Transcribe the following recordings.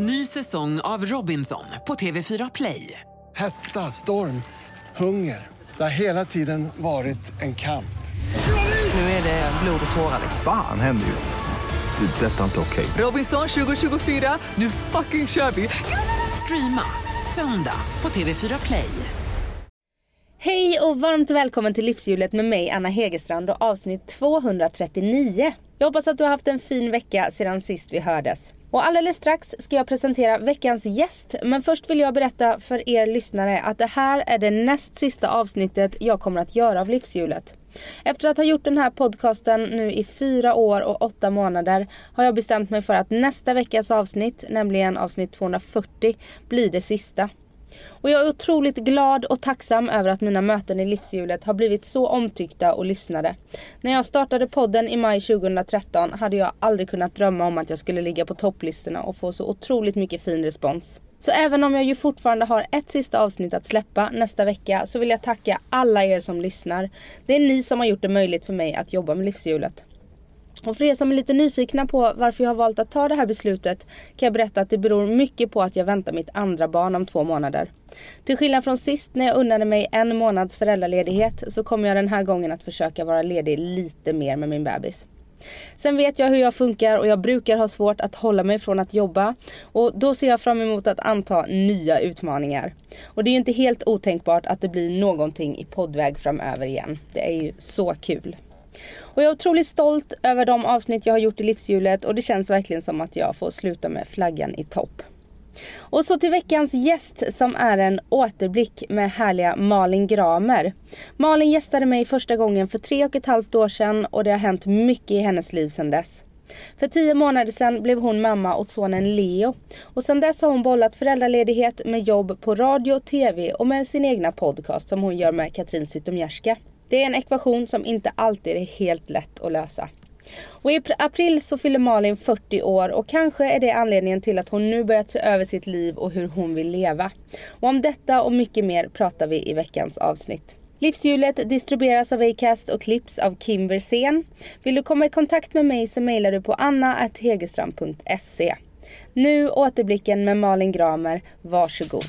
Ny säsong av Robinson på TV4 Play. Hetta, storm, hunger. Det har hela tiden varit en kamp. Nu är det blod och tårar. Fan händer just nu. Det. är Detta är inte okej. Robinson 2024, nu fucking kör vi! Streama söndag på TV4 Play. Hej och varmt välkommen till Livshjulet med mig Anna Hegerstrand och avsnitt 239. Jag hoppas att du har haft en fin vecka sedan sist vi hördes. Och alldeles strax ska jag presentera veckans gäst. Men först vill jag berätta för er lyssnare att det här är det näst sista avsnittet jag kommer att göra av Livshjulet. Efter att ha gjort den här podcasten nu i fyra år och åtta månader har jag bestämt mig för att nästa veckas avsnitt, nämligen avsnitt 240, blir det sista. Och jag är otroligt glad och tacksam över att mina möten i livshjulet har blivit så omtyckta och lyssnade. När jag startade podden i maj 2013 hade jag aldrig kunnat drömma om att jag skulle ligga på topplistorna och få så otroligt mycket fin respons. Så även om jag ju fortfarande har ett sista avsnitt att släppa nästa vecka så vill jag tacka alla er som lyssnar. Det är ni som har gjort det möjligt för mig att jobba med livshjulet. Och för er som är lite nyfikna på varför jag har valt att ta det här beslutet kan jag berätta att det beror mycket på att jag väntar mitt andra barn om två månader. Till skillnad från sist när jag unnade mig en månads föräldraledighet så kommer jag den här gången att försöka vara ledig lite mer med min bebis. Sen vet jag hur jag funkar och jag brukar ha svårt att hålla mig från att jobba. Och då ser jag fram emot att anta nya utmaningar. Och det är ju inte helt otänkbart att det blir någonting i poddväg framöver igen. Det är ju så kul. Och jag är otroligt stolt över de avsnitt jag har gjort i livshjulet och det känns verkligen som att jag får sluta med flaggan i topp. Och så till veckans gäst som är en återblick med härliga Malin Gramer. Malin gästade mig första gången för tre och ett halvt år sedan och det har hänt mycket i hennes liv sedan dess. För tio månader sedan blev hon mamma åt sonen Leo. Och sedan dess har hon bollat föräldraledighet med jobb på radio och tv och med sin egna podcast som hon gör med Katrin Zytomierska. Det är en ekvation som inte alltid är helt lätt att lösa. Och i april så fyller Malin 40 år och kanske är det anledningen till att hon nu börjat se över sitt liv och hur hon vill leva. Och om detta och mycket mer pratar vi i veckans avsnitt. Livshjulet distribueras av Acast och klipps av Kim Versén. Vill du komma i kontakt med mig så mejlar du på anna.hegerstrand.se. Nu återblicken med Malin Gramer. Varsågod.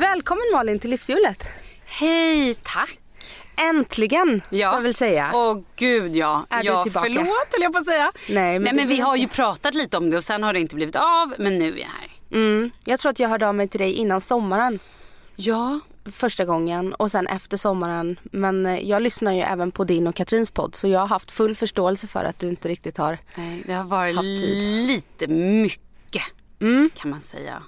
Välkommen Malin till Livshjulet. Hej, tack. Äntligen Ja. får jag väl säga. Åh gud ja. Är du ja tillbaka? Förlåt höll jag på att säga. Nej, men Nej du men vi vet har ju inte. pratat lite om det och sen har det inte blivit av. Men nu är jag här. Mm, jag tror att jag hörde av mig till dig innan sommaren. Ja. Första gången och sen efter sommaren. Men eh, jag lyssnar ju även på din och Katrins podd så jag har haft full förståelse för att du inte riktigt har Nej, det har varit lite mycket Mm. kan man säga.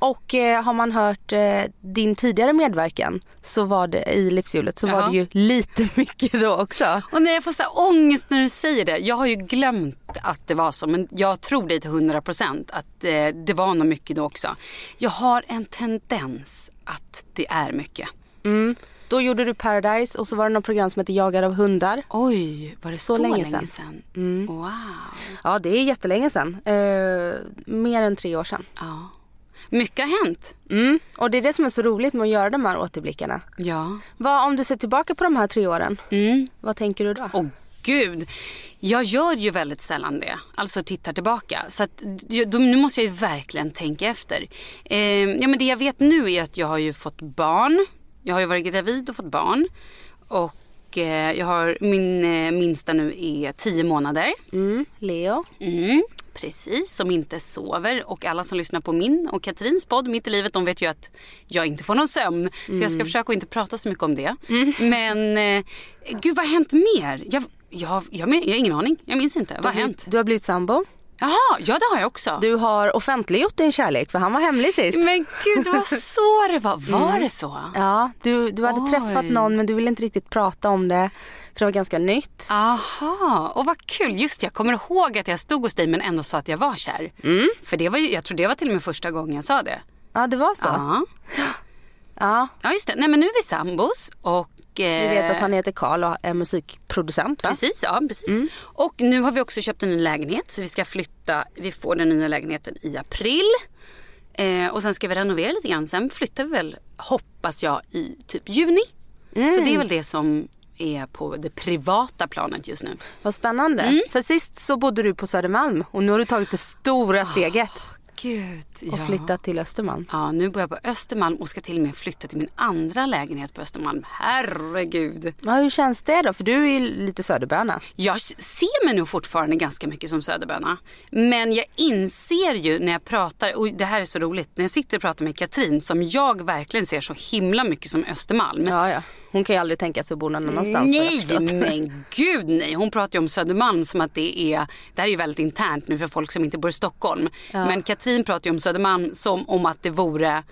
Och eh, har man hört eh, din tidigare medverkan så var det i livshjulet så var Jaha. det ju lite mycket då också. Och när jag får så här ångest när du säger det. Jag har ju glömt att det var så. Men jag tror dig till 100% att eh, det var nog mycket då också. Jag har en tendens att det är mycket. Mm. Då gjorde du Paradise och så var det något program som heter Jagad av hundar. Oj, var det så, länge länge sedan. sedan? Mm. Wow. Ja det är jättelänge sedan. Eh, mer än tre år sedan. Ja. Mycket har hänt. Mm. Och det är det som är så roligt med att göra de här återblickarna. Ja. Vad, om du ser tillbaka på de här tre åren, Mm. vad tänker du då? Åh gud. Jag gör ju väldigt sällan det. Alltså tittar tillbaka. Så att, nu måste jag ju verkligen tänka efter. Eh, ja, men det jag vet nu är att jag har ju fått barn. Jag har ju varit gravid och fått barn. Och eh, jag har, min eh, minsta nu är tio månader. Mm. Leo? Mm, precis, som inte sover. Och alla som lyssnar på min och Katrins podd Mitt i livet, de vet ju att jag inte får någon sömn. Så jag ska försöka att inte prata så mycket om det. Men eh, gud, vad har hänt mer? Jag, jag, jag, jag har ingen aning. Jag minns inte. Vad har hänt? Du har blivit sambo. Jaha, ja det har jag också. Du har offentliggjort din kärlek för han var hemlig sist. Men gud, det var så det var. Var det så? Ja, du, du hade Oj. träffat någon men du ville inte riktigt prata om det för det var ganska nytt. Aha, och vad kul. Just jag kommer ihåg att jag stod hos dig men ändå sa att jag var kär. För det var ju, jag tror det var till och med första gången jag sa det. Ja, det var så. Ja. Ja. Ja just det, nej men nu är vi sambos och Vi vet att han heter Karl och är musikproducent va? Precis, ja precis. Och nu har vi också köpt en ny lägenhet så vi ska flytta, vi får den nya lägenheten i april. Eh, och sen ska vi renovera lite grann. Sen flyttar vi väl, hoppas jag, i typ juni. Så det är väl det som är på det privata planet just nu. Vad spännande. Mm. För sist så bodde du på Södermalm och nu har du tagit det stora steget Gud, och flyttat till Östermalm. Ja, nu bor jag på Östermalm och ska till och med flytta till min andra lägenhet på Östermalm. Herregud. Ja, hur känns det då? För du är ju lite söderböna. Jag ser mig nog fortfarande ganska mycket som söderböna. Men jag inser ju när jag pratar, och det här är så roligt, när jag sitter och pratar med Katrin som jag verkligen ser så himla mycket som Östermalm. Ja, ja. Hon kan ju aldrig tänka sig att bo någon annanstans. Nej, men gud nej. Hon pratar ju om Södermalm som att det är, det här är ju väldigt internt nu för folk som inte bor i Stockholm. Men Katrin pratar ju om Södermalm som om att det vore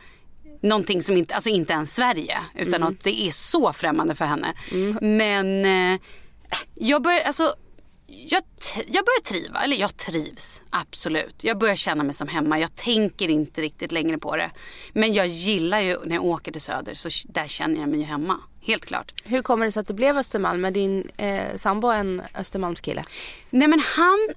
någonting som inte, alltså inte ens Sverige utan att det är så främmande för henne. Men eh, jag börjar, alltså jag, jag börjar triva, eller jag trivs absolut. Jag börjar känna mig som hemma. Jag tänker inte riktigt längre på det. Men jag gillar ju när jag åker till Söder så där känner jag mig ju hemma. Helt klart. Hur kommer det sig att det blev Östermalm? Är din eh, sambo en Östermalmskille? Nej men han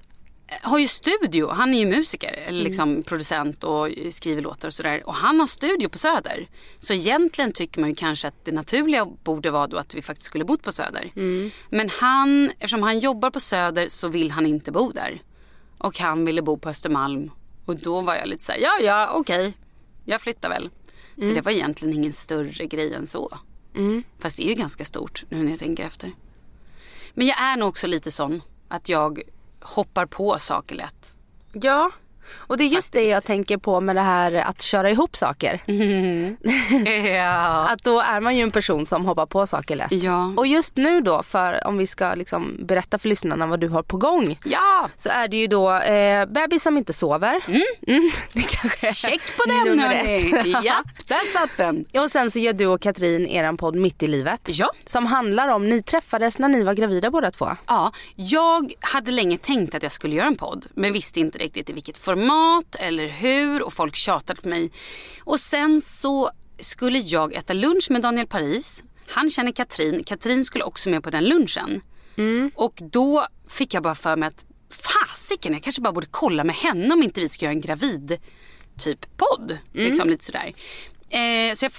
har ju studio, han är ju musiker, eller liksom producent och skriver låtar och sådär. Och han har studio på Söder. Så egentligen tycker man ju kanske att det naturliga borde vara då att vi faktiskt skulle bott på Söder. Men han, eftersom han jobbar på Söder så vill han inte bo där. Och han ville bo på Östermalm. Och då var jag lite såhär, ja ja okej, jag flyttar väl. Så det var egentligen ingen större grej än så. Fast det är ju ganska stort nu när jag tänker efter. Men jag är nog också lite sån att jag hoppar på saker lätt. Ja. Och det är just det jag tänker på med det här att köra ihop saker. ja. Att då är man ju en person som hoppar på saker lätt. Ja. Och just nu då, för om vi ska liksom berätta för lyssnarna vad du har på gång. Ja, Så är det ju då eh, bebis som inte sover. Mm. det kanske är check på den hörni. Japp, där satt den. Och sen så gör du och Katrin eran podd Mitt i livet. Ja. Som handlar om, ni träffades när ni var gravida båda två. Ja, jag hade länge tänkt att jag skulle göra en podd men visste inte riktigt i vilket format eller hur och folk tjatade på mig. Och sen så skulle jag äta lunch med Daniel Paris. Han känner Katrin. Katrin skulle också med på den lunchen. Och då fick jag bara för mig att fasiken, jag kanske bara borde kolla med henne om inte vi ska göra en gravid typ podd. Liksom lite sådär. Eh, så jag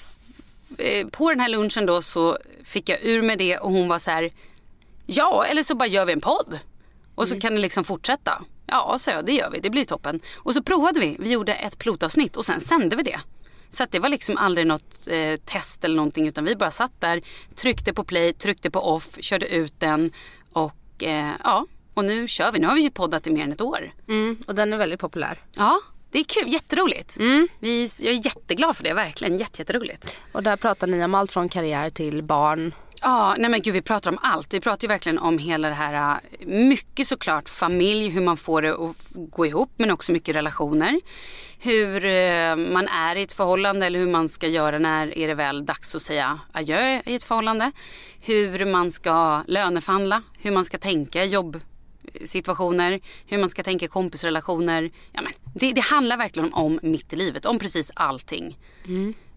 eh, på den här lunchen då så fick jag ur med det och hon var så här. Ja, eller så bara gör vi en podd. Och så kan det liksom fortsätta. Ja, så det gör vi. Det blir toppen. Och så provade vi. Vi gjorde ett pilotavsnitt och sen sände vi det. Så det var liksom aldrig något eh, test eller någonting utan vi bara satt där, tryckte på play, tryckte på off, körde ut den och eh, ja, och nu kör vi. Nu har vi ju poddat i mer än ett år. Mm, och den är väldigt populär. Ja, det är kul, jätteroligt. Vi, jag är jätteglad för det, verkligen jätte, jätteroligt. Och där pratar ni om allt från karriär till barn. Ja, nej men gud vi pratar om allt. Vi pratar ju verkligen om hela det här, äh, mycket såklart familj, hur man får det att gå ihop men också mycket relationer. Hur eh, man är i ett förhållande eller hur man ska göra när är det väl dags att säga adjö i ett förhållande. Hur man ska löneförhandla, hur man ska tänka i jobbsituationer, hur man ska tänka kompisrelationer. Ja, men det, det handlar verkligen om mitt i livet, om precis allting.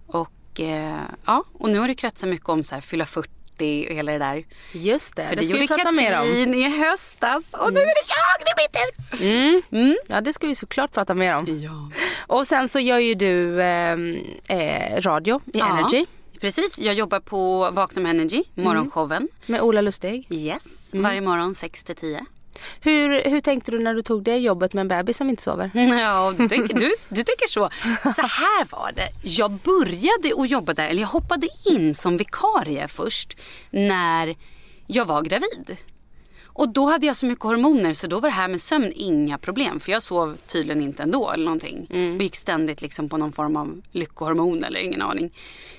Och, eh, ja, och nu har det kretsat mycket om så här, fylla 40 och hela det där. Just det, För det, det ska vi prata mer om. Katrin i höstas och nu är det jag, det är mitt tur. Ja, det ska vi såklart prata mer om. Ja. Och sen så gör ju du eh, eh, radio i Energy Precis, jag jobbar på Vakna med Energy, morgonshowen. med Ola Lustig. Yes, varje morgon 6 till 10. Hur, hur tänkte du när du tog det jobbet med en bebis som inte sover? Ja, du, tänker- du, du tycker så. Så här var det. Jag började att jobba där, eller jag hoppade in som vikarie först när jag var gravid. Och då hade jag så mycket hormoner så då var det här med sömn inga problem. För jag sov tydligen inte ändå eller någonting. Och gick ständigt liksom på någon form av lyckohormon eller ingen aning.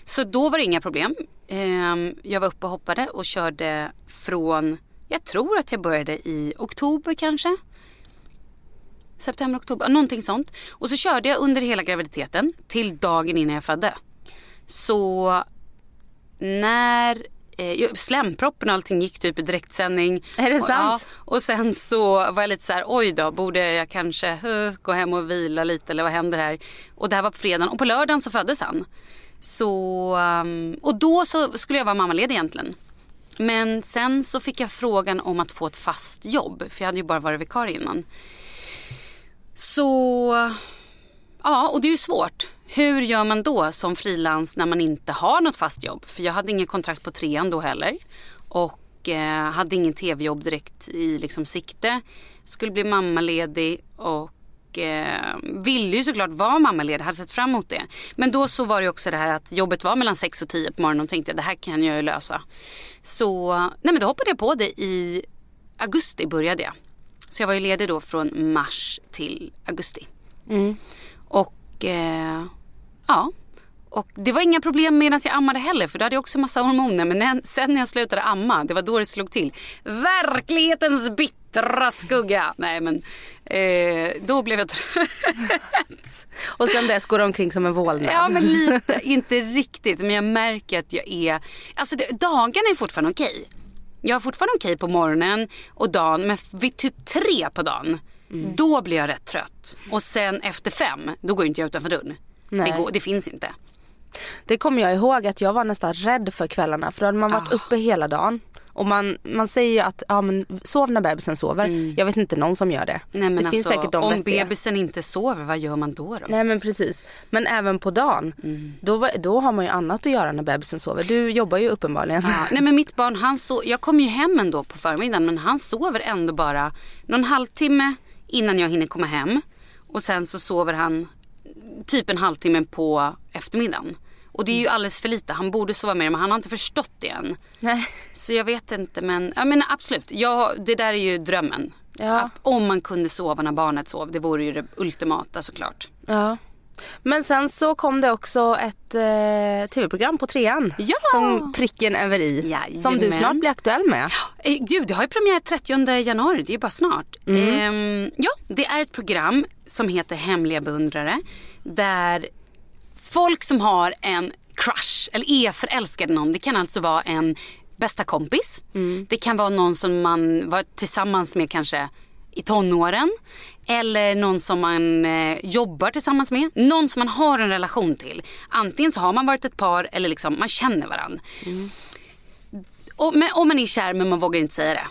Så då var det inga problem. Ehm, Jag var uppe och hoppade och körde från, jag tror att jag började i oktober kanske september, oktober, någonting sånt. Och så körde jag under hela graviditeten till dagen innan jag födde. Så när eh, ju, slemproppen och allting gick typ i direktsändning. Är det och, sant? Ja, och sen så var jag lite så här, oj då, borde jag kanske eh, gå hem och vila lite eller vad händer här? Och det här var på fredagen och på lördagen så föddes han. Så, um, och då så skulle jag vara mammaledig egentligen. Men sen så fick jag frågan om att få ett fast jobb. För jag hade ju bara varit vikarie innan. Så, ja och det är ju svårt. Hur gör man då som frilans när man inte har något fast jobb? För jag hade ingen kontrakt på trean då heller. Och eh, hade ingen tv-jobb direkt i liksom, sikte. Skulle bli mammaledig och eh, ville ju såklart vara mammaledig, hade sett fram emot det. Men då så var det också det här att jobbet var mellan 6 och 10 på morgonen och tänkte det här kan jag ju lösa. Så nej men då hoppade jag på det i augusti började jag. Så jag var ju ledig då från mars till augusti. Och eh, ja, och det var inga problem medan jag ammade heller för då hade jag också massa hormoner. Men sen när jag slutade amma, det var då det slog till. Verklighetens bittra skugga. Nej men, eh, då blev jag trött. Och sen dess går du omkring som en vålnad. Ja men lite, inte riktigt. Men jag märker att jag är, alltså det, dagarna är fortfarande okej. Jag är fortfarande okej på morgonen och dagen men vid typ tre på dagen då blir jag rätt trött. Och sen efter fem, då går inte jag utanför dörren. Det, går, det finns inte. Det kommer jag ihåg att jag var nästan rädd för kvällarna för då hade man varit Ah. uppe hela dagen. Och man, man säger ju att ja, men sov när bebisen sover. Jag vet inte någon som gör det. Nej, det alltså, finns säkert de om vettiga. bebisen inte sover, vad gör man då? då? Nej men precis. Men även på dagen. Mm. Då, då har man ju annat att göra när bebisen sover. Du jobbar ju uppenbarligen. Ja, nej men mitt barn han so- jag kommer ju hem ändå på förmiddagen men han sover ändå bara någon halvtimme innan jag hinner komma hem. Och sen så sover han typ en halvtimme på eftermiddagen. Och det är ju alldeles för lite. Han borde sova mer men han har inte förstått det än. Nej. Så jag vet inte men, ja, men absolut. Ja, det där är ju drömmen. Ja. Att Om man kunde sova när barnet sov. Det vore ju det ultimata såklart. Ja. Men sen så kom det också ett eh, tv-program på trean. Ja! Som pricken över i. Jajamän. Som du snart blir aktuell med. Eh, Gud, det har ju premiär 30 januari, det är bara snart. Ehm, ja, det är ett program som heter Hemliga beundrare. Där folk som har en crush eller är förälskade i någon, det kan alltså vara en bästa kompis. Det kan vara någon som man var tillsammans med kanske i tonåren. Eller någon som man eh, jobbar tillsammans med. Någon som man har en relation till. Antingen så har man varit ett par eller liksom man känner varandra. Och, men, om man är kär men man vågar inte säga det.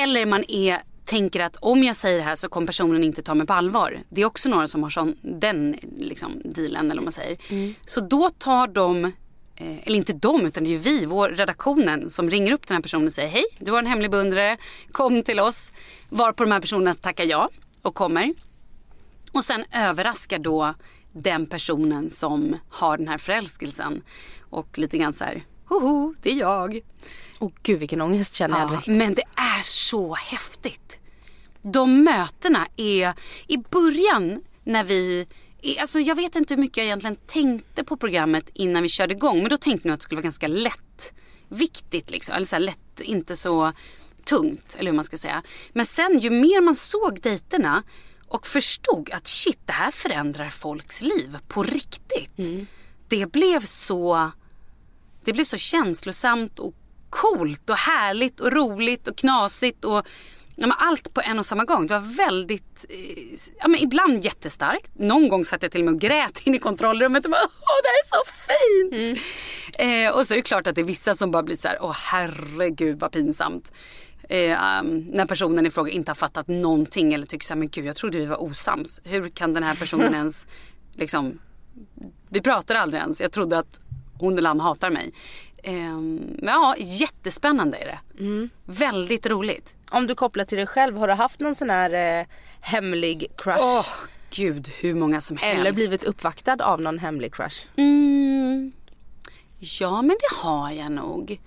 Eller man är, tänker att om jag säger det här så kommer personen inte ta mig på allvar. Det är också några som har sån, den liksom, dealen eller vad man säger. Så då tar de, eh, eller inte de utan det är ju vi, vår redaktionen som ringer upp den här personen och säger hej, du har en hemlig beundrare, kom till oss. Varpå de här personerna tackar ja och kommer. Och sen överraskar då den personen som har den här förälskelsen. Och lite grann så här, hoho, det är jag. Åh gud vilken ångest känner jag Ja, direkt. men det är så häftigt. De mötena är i början när vi Alltså jag vet inte hur mycket jag egentligen tänkte på programmet innan vi körde igång. Men då tänkte jag att det skulle vara ganska lätt. Viktigt liksom. Eller så här lätt, inte så tungt. Eller hur man ska säga. Men sen ju mer man såg dejterna och förstod att shit det här förändrar folks liv på riktigt. Det blev så det blev så känslosamt och coolt och härligt och roligt och knasigt och ja, men allt på en och samma gång. Det var väldigt, eh, ja, men ibland jättestarkt. Någon gång satt jag till och med och grät in i kontrollrummet och bara åh det här är så fint. Eh, och så är det klart att det är vissa som bara blir så här åh herregud vad pinsamt. Eh, um, när personen i fråga inte har fattat någonting eller tycker så här, men gud jag trodde vi var osams. Hur kan den här personen ens liksom vi pratar aldrig ens. Jag trodde att hon eller han hatar mig. Ehm, men ja, jättespännande är det. Väldigt roligt. Om du kopplar till dig själv, har du haft någon sån här eh, hemlig crush? Åh, gud hur många som helst. Eller blivit uppvaktad av någon hemlig crush? Mm, ja, men det har jag nog.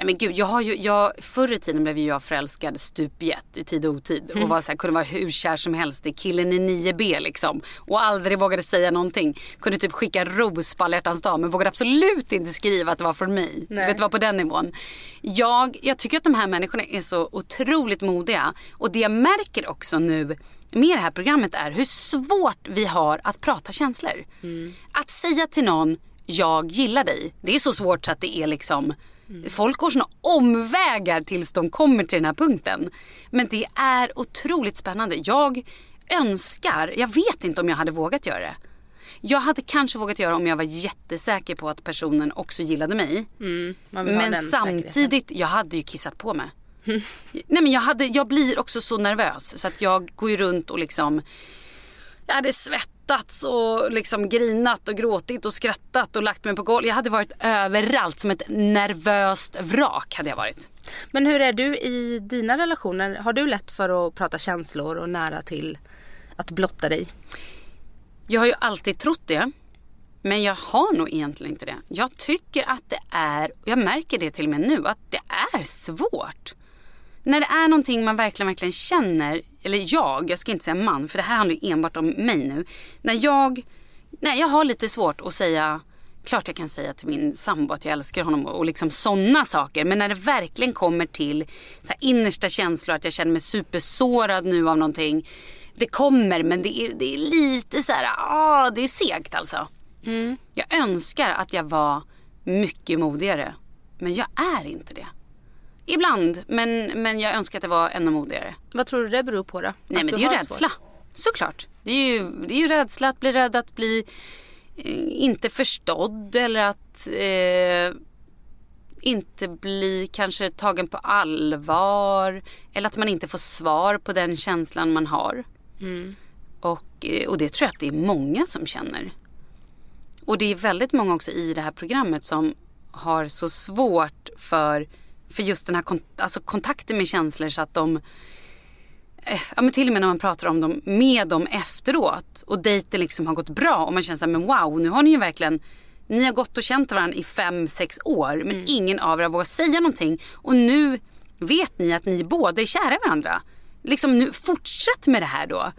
Nej men gud, jag har ju, jag, förr i tiden blev ju jag förälskad stupjet i tid och otid. Och var så här, kunde vara hur kär som helst i killen i 9B liksom. Och aldrig vågade säga någonting. Kunde typ skicka ros på alla hjärtans dag men vågade absolut inte skriva att det var från mig. Du vet, det var på den nivån. Jag, jag tycker att de här människorna är så otroligt modiga. Och det jag märker också nu med det här programmet är hur svårt vi har att prata känslor. Att säga till någon, jag gillar dig. Det är så svårt så att det är liksom Folk går såna omvägar tills de kommer till den här punkten. Men det är otroligt spännande. Jag önskar, jag vet inte om jag hade vågat göra det. Jag hade kanske vågat göra om jag var jättesäker på att personen också gillade mig. Ha Men den säkerheten. samtidigt, jag hade ju kissat på mig. Nej men jag, hade, jag blir också så nervös så att jag går ju runt och liksom jag hade svettats och liksom grinat och gråtit och skrattat och lagt mig på golvet. Jag hade varit överallt som ett nervöst vrak hade jag varit. Men hur är du i dina relationer? Har du lätt för att prata känslor och nära till att blotta dig? Jag har ju alltid trott det. Men jag har nog egentligen inte det. Jag tycker att det är, och jag märker det till och med nu, att det är svårt. När det är någonting man verkligen, verkligen känner, eller jag, jag ska inte säga man, för det här handlar ju enbart om mig nu. När jag, nej jag har lite svårt att säga, klart jag kan säga till min sambo att jag älskar honom och liksom sådana saker. Men när det verkligen kommer till så innersta känslor, att jag känner mig supersårad nu av någonting. Det kommer men det är, det är lite så här, ah, det är segt alltså. Jag önskar att jag var mycket modigare. Men jag är inte det. Ibland, men, men jag önskar att jag var ännu modigare. Vad tror du det beror på då? Nej Att men det är ju rädsla. Såklart. Det är ju, det är ju rädsla att bli rädd att bli eh, inte förstådd eller att eh, inte bli kanske tagen på allvar. Eller att man inte får svar på den känslan man har. Och, eh, och det tror jag att det är många som känner. Och det är väldigt många också i det här programmet som har så svårt för, för just den här kon- alltså kontakten med känslor så att de eh, Ja, men till och med när man pratar om dem med dem efteråt och dejten liksom har gått bra och man känner så här, men wow, nu har ni ju verkligen ni har gått och känt varandra i fem, sex år men ingen av er har vågat säga någonting och nu vet ni att ni båda är kära i varandra. Liksom nu, fortsätt med det här då.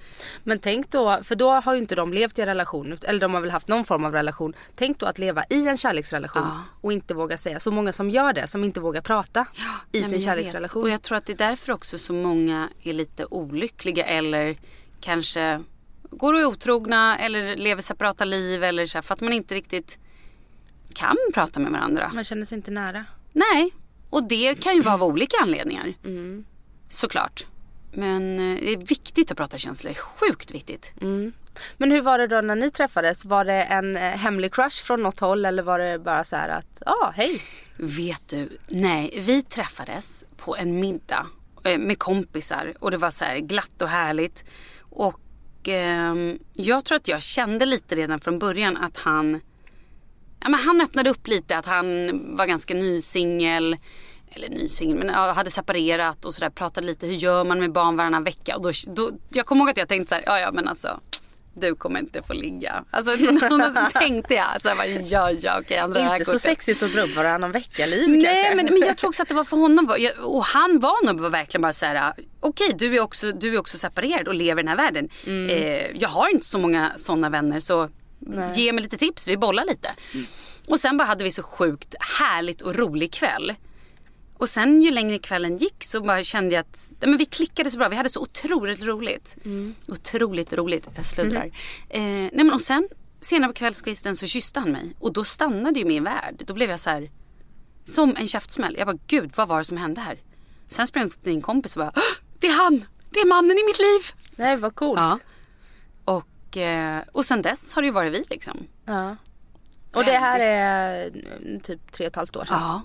Men tänk då, för då har ju inte de levt i en relation, eller de har väl haft någon form av relation. Tänk då att leva i en kärleksrelation och inte våga säga. Så många som gör det, som inte vågar prata i Nej, sin kärleksrelation. vet. Och jag tror att det är därför också så många är lite olyckliga eller kanske går och är otrogna eller lever separata liv eller så här, för att man inte riktigt kan prata med varandra. Man känner sig inte nära. Nej, och det kan ju vara av olika anledningar. Mm. Såklart. Men eh, det är viktigt att prata känslor, sjukt viktigt. Men hur var det då när ni träffades? Var det en eh, hemlig crush från något håll eller var det bara så här att, ja ah, hej. Vet du, nej, vi träffades på en middag eh, med kompisar och det var så här glatt och härligt. Och ehm, jag tror att jag kände lite redan från början att han, ja men han öppnade upp lite att han var ganska ny singel. Eller ny singel, men hade separerat och sådär. Pratade lite hur gör man med barn varannan vecka. Och då, då, jag kommer ihåg att jag tänkte så här, ja ja men alltså. Du kommer inte få ligga. Alltså så tänkte jag. Så jag bara, ja ja okej. han drar det här Inte så sexigt att dra upp varannan vecka-liv Nej men, men jag tror också att det var för honom. Och han var nog verkligen bara så här. Okej du, är också, du är också separerad och lever i den här världen. Eh, jag har inte så många sådana vänner så ge mig lite tips, vi bollar lite. Och sen bara hade vi så sjukt härligt och rolig kväll. Och sen ju längre kvällen gick så bara kände jag att men vi klickade så bra. Vi hade så otroligt roligt. Otroligt roligt. Jag sluddrar. Eh, nej, men och sen senare på kvällskvisten så kysste han mig. Och då stannade ju min värld. Då blev jag så här som en käftsmäll. Jag bara gud vad var det som hände här? Sen sprang jag upp till min kompis och bara "Åh, det är han! Det är mannen i mitt liv! Nej vad coolt. Ja. Och, eh, och sen dess har det ju varit vi liksom. Ja. Och det här är mm, typ tre och ett halvt år sedan. Ja.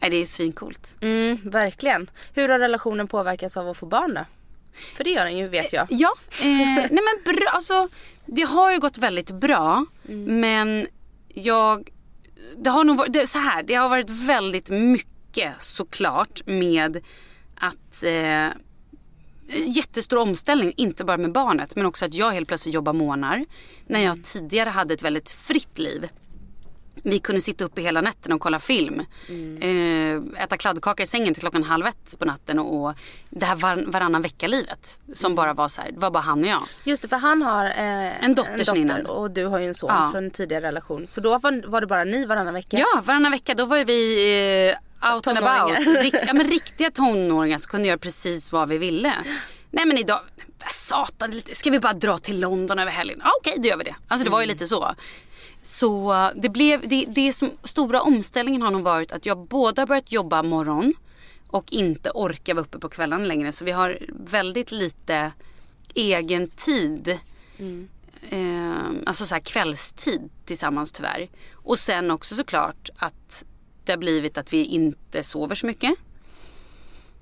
Det är svincoolt. Mm, verkligen. Hur har relationen påverkats av att få barn då? För det gör den ju vet jag. Ja, eh, nej men bra, alltså det har ju gått väldigt bra. Men jag, det har nog varit, det, så här, det har varit väldigt mycket såklart med att eh, jättestor omställning, inte bara med barnet men också att jag helt plötsligt jobbar månader. När jag tidigare hade ett väldigt fritt liv. Vi kunde sitta uppe hela nätterna och kolla film. Eh, äta kladdkaka i sängen till klockan halv ett på natten. Och, det här var, varannan vecka-livet. Som bara var så här, det var bara han och jag. Just det, för han har eh, En dotter sen innan. och du har ju en son Ja. från en tidigare relation. Så då var, var det bara ni varannan vecka? Ja, varannan vecka då var ju vi eh, out and about. Rikt, ja, men riktiga tonåringar som kunde göra precis vad vi ville. Nej men idag, satan, ska vi bara dra till London över helgen? Ja, Okej, då gör vi det. Alltså det var ju lite så. Så det blev, det, det som stora omställningen har nog varit att jag både har börjat jobba morgon och inte orkar vara uppe på kvällen längre. Så vi har väldigt lite egen tid. eh, alltså så här kvällstid tillsammans tyvärr. Och sen också såklart att det har blivit att vi inte sover så mycket.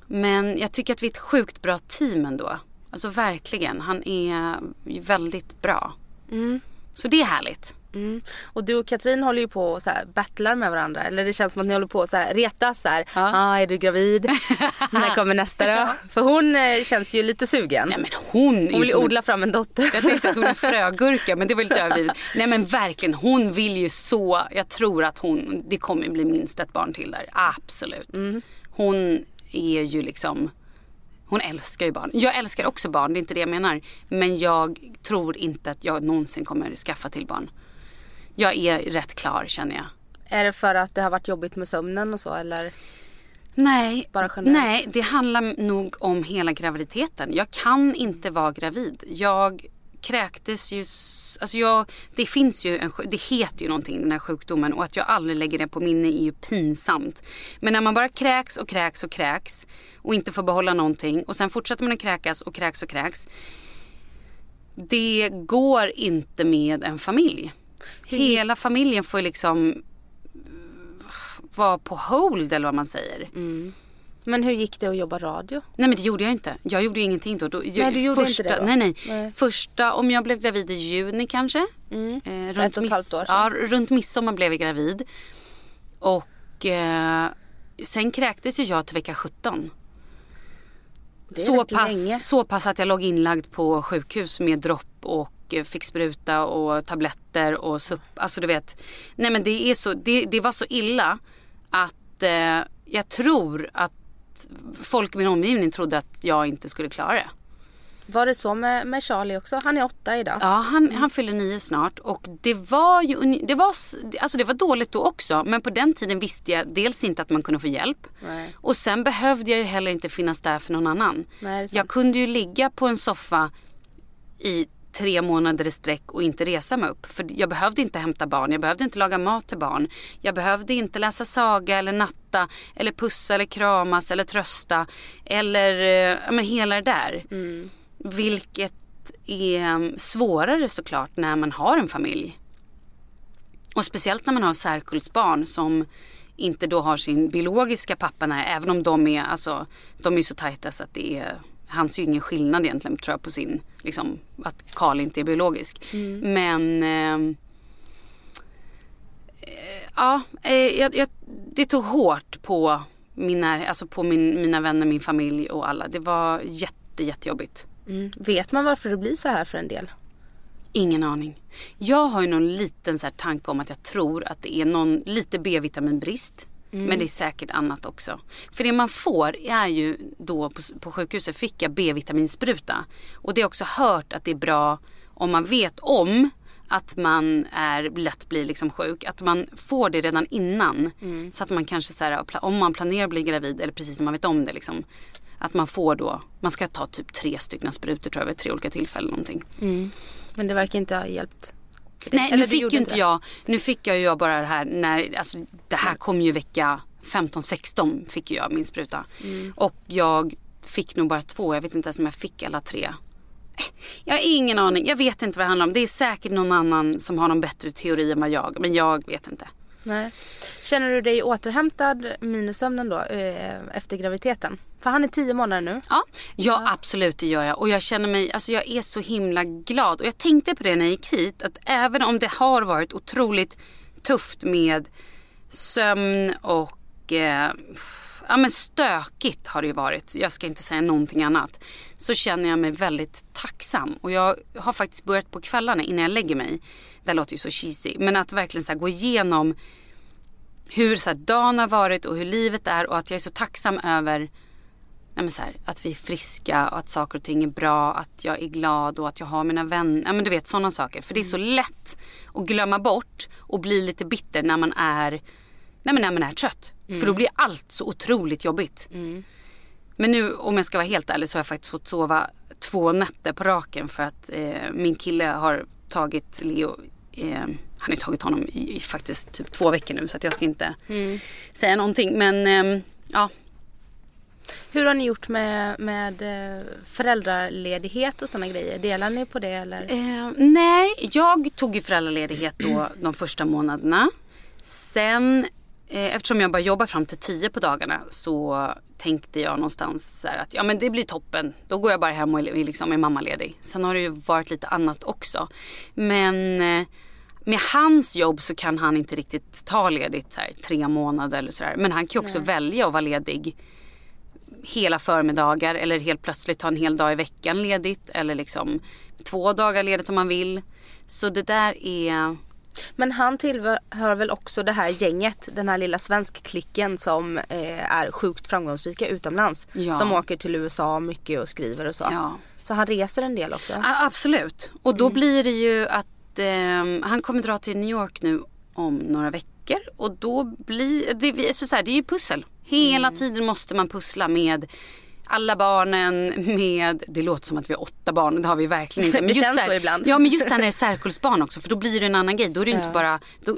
Men jag tycker att vi är ett sjukt bra team ändå. Alltså verkligen. Han är väldigt bra. Så det är härligt. Mm. Och du och Katrin håller ju på och så här battlar med varandra. Eller det känns som att ni håller på och så här retas så här. Ja. Ah, är du gravid? När kommer nästa då? För hon eh, känns ju lite sugen. Nej men hon hon vill ju som odla fram en dotter. Jag tänkte att hon är frögurka men det var lite överdrivet. Nej men verkligen, hon vill ju så. Jag tror att hon, det kommer bli minst ett barn till där. Absolut. Hon är ju liksom, hon älskar ju barn. Jag älskar också barn, det är inte det jag menar. Men jag tror inte att jag någonsin kommer skaffa till barn. Jag är rätt klar känner jag. Är det för att det har varit jobbigt med sömnen och så eller? Nej, Bara generellt? nej, det handlar nog om hela graviditeten. Jag kan inte vara gravid. Jag kräktes ju... Alltså jag, det finns ju en, det heter ju någonting den här sjukdomen och att jag aldrig lägger det på minne är ju pinsamt. Men när man bara kräks och kräks och kräks och inte får behålla någonting och sen fortsätter man att kräkas och kräks och kräks. Det går inte med en familj. Hela familjen får liksom vara på hold eller vad man säger. Men hur gick det att jobba radio? Nej men det gjorde jag inte. Jag gjorde ingenting då. då Nej, du gjorde första, inte det då? Nej, nej Nej. Första, om jag blev gravid i juni kanske. Eh, runt Ett och ett halvt år sedan. Ja, runt midsommar blev jag gravid. Och eh, sen kräktes ju jag till vecka 17. Det är Så pass, länge. så pass att jag låg inlagd på sjukhus med dropp och fick spruta och tabletter och supp. Alltså du vet. Nej men det, är så, det, det var så illa att eh, jag tror att folk i min omgivning trodde att jag inte skulle klara det. Var det så med, med Charlie också? Han är åtta idag. Ja, han, han fyller nio snart och det var ju det var, alltså det var dåligt då också. Men på den tiden visste jag dels inte att man kunde få hjälp. Nej. Och sen behövde jag ju heller inte finnas där för någon annan. Nej, jag kunde ju ligga på en soffa i tre månader i sträck och inte resa mig upp. För jag behövde inte hämta barn, jag behövde inte laga mat till barn. Jag behövde inte läsa saga eller natta eller pussa eller kramas eller trösta. Eller eh, ja, men hela det där. Vilket är svårare såklart när man har en familj. Och speciellt när man har särkullsbarn som inte då har sin biologiska pappa nära. Även om de är, alltså, de är så tajta så att det är, han ser ju ingen skillnad egentligen tror jag på sin, liksom att Karl inte är biologisk. Men ehm, eh, ja, eh, jag, jag, det tog hårt på, mina, alltså på min, mina vänner, min familj och alla. Det var jätte, jättejobbigt. Mm. Vet man varför det blir så här för en del? Ingen aning. Jag har ju någon liten så tanke om att jag tror att det är någon lite B-vitaminbrist. Men det är säkert annat också. För det man får är ju då på, på sjukhuset fick jag B-vitaminspruta. Och det är också hört att det är bra om man vet om att man är, lätt blir liksom sjuk. Att man får det redan innan. Så att man kanske så här, om man planerar att bli gravid eller precis när man vet om det liksom. Att man får då, man ska ta typ tre stycken sprutor tror jag vid tre olika tillfällen någonting. Men det verkar inte ha hjälpt. Nej, Eller nu fick ju inte det. jag. Nu fick jag ju bara det här när, alltså det här kom ju vecka 15-16 fick ju jag min spruta. Och jag fick nog bara två, jag vet inte ens om jag fick alla tre. Jag har ingen aning, jag vet inte vad det handlar om. Det är säkert någon annan som har någon bättre teori än vad jag, men jag vet inte. Nej. Känner du dig återhämtad minus sömnen då eh, efter graviditeten? För han är tio månader nu. Ja, ja, absolut det gör jag. Och jag känner mig, alltså jag är så himla glad. Och jag tänkte på det när jag gick hit, att även om det har varit otroligt tufft med sömn och eh, ja, men stökigt har det ju varit. Jag ska inte säga någonting annat. Så känner jag mig väldigt tacksam. Och jag har faktiskt börjat på kvällarna innan jag lägger mig. Det låter ju så cheesy. Men att verkligen så gå igenom hur så här, dagen har varit och hur livet är. Och att jag är så tacksam över nej men så här, att vi är friska och att saker och ting är bra, att jag är glad och att jag har mina vänner. Ja, men du vet sådana saker. För det är så lätt att glömma bort och bli lite bitter när man är, nej men när man är trött. För då blir allt så otroligt jobbigt. Men nu om jag ska vara helt ärlig så har jag faktiskt fått sova två nätter på raken för att eh, min kille har tagit Leo eh, han har tagit honom i, i faktiskt typ två veckor nu så att jag ska inte säga någonting. Men ehm, ja, Hur har ni gjort med, med eh, föräldraledighet och sådana grejer? Delar ni på det eller? Eh, nej, jag tog ju föräldraledighet då de första månaderna. Sen, eh, eftersom jag bara jobbar fram till tio på dagarna så tänkte jag någonstans så här att ja men det blir toppen. Då går jag bara hem och liksom, är mammaledig. Sen har det ju varit lite annat också. Men eh, med hans jobb så kan han inte riktigt ta ledigt så här, tre månader eller sådär. Men han kan ju också välja att vara ledig hela förmiddagar eller helt plötsligt ta en hel dag i veckan ledigt eller liksom två dagar ledigt om man vill. Så det där är Men han tillhör väl också det här gänget, den här lilla svenskklicken som eh, är sjukt framgångsrika utomlands. Ja. Som åker till USA mycket och skriver och så. Ja. Så han reser en del också. Ja, absolut. Och då blir det ju att eh, han kommer dra till New York nu om några veckor. Och då blir det, så så här, det är ju pussel. Hela tiden måste man pussla med alla barnen med, det låter som att vi har åtta barn, det har vi verkligen inte. Det just känns där, så ibland. Ja men just det här när det är särkullsbarn också för då blir det en annan grej. Då är det ju inte Ja. bara, då,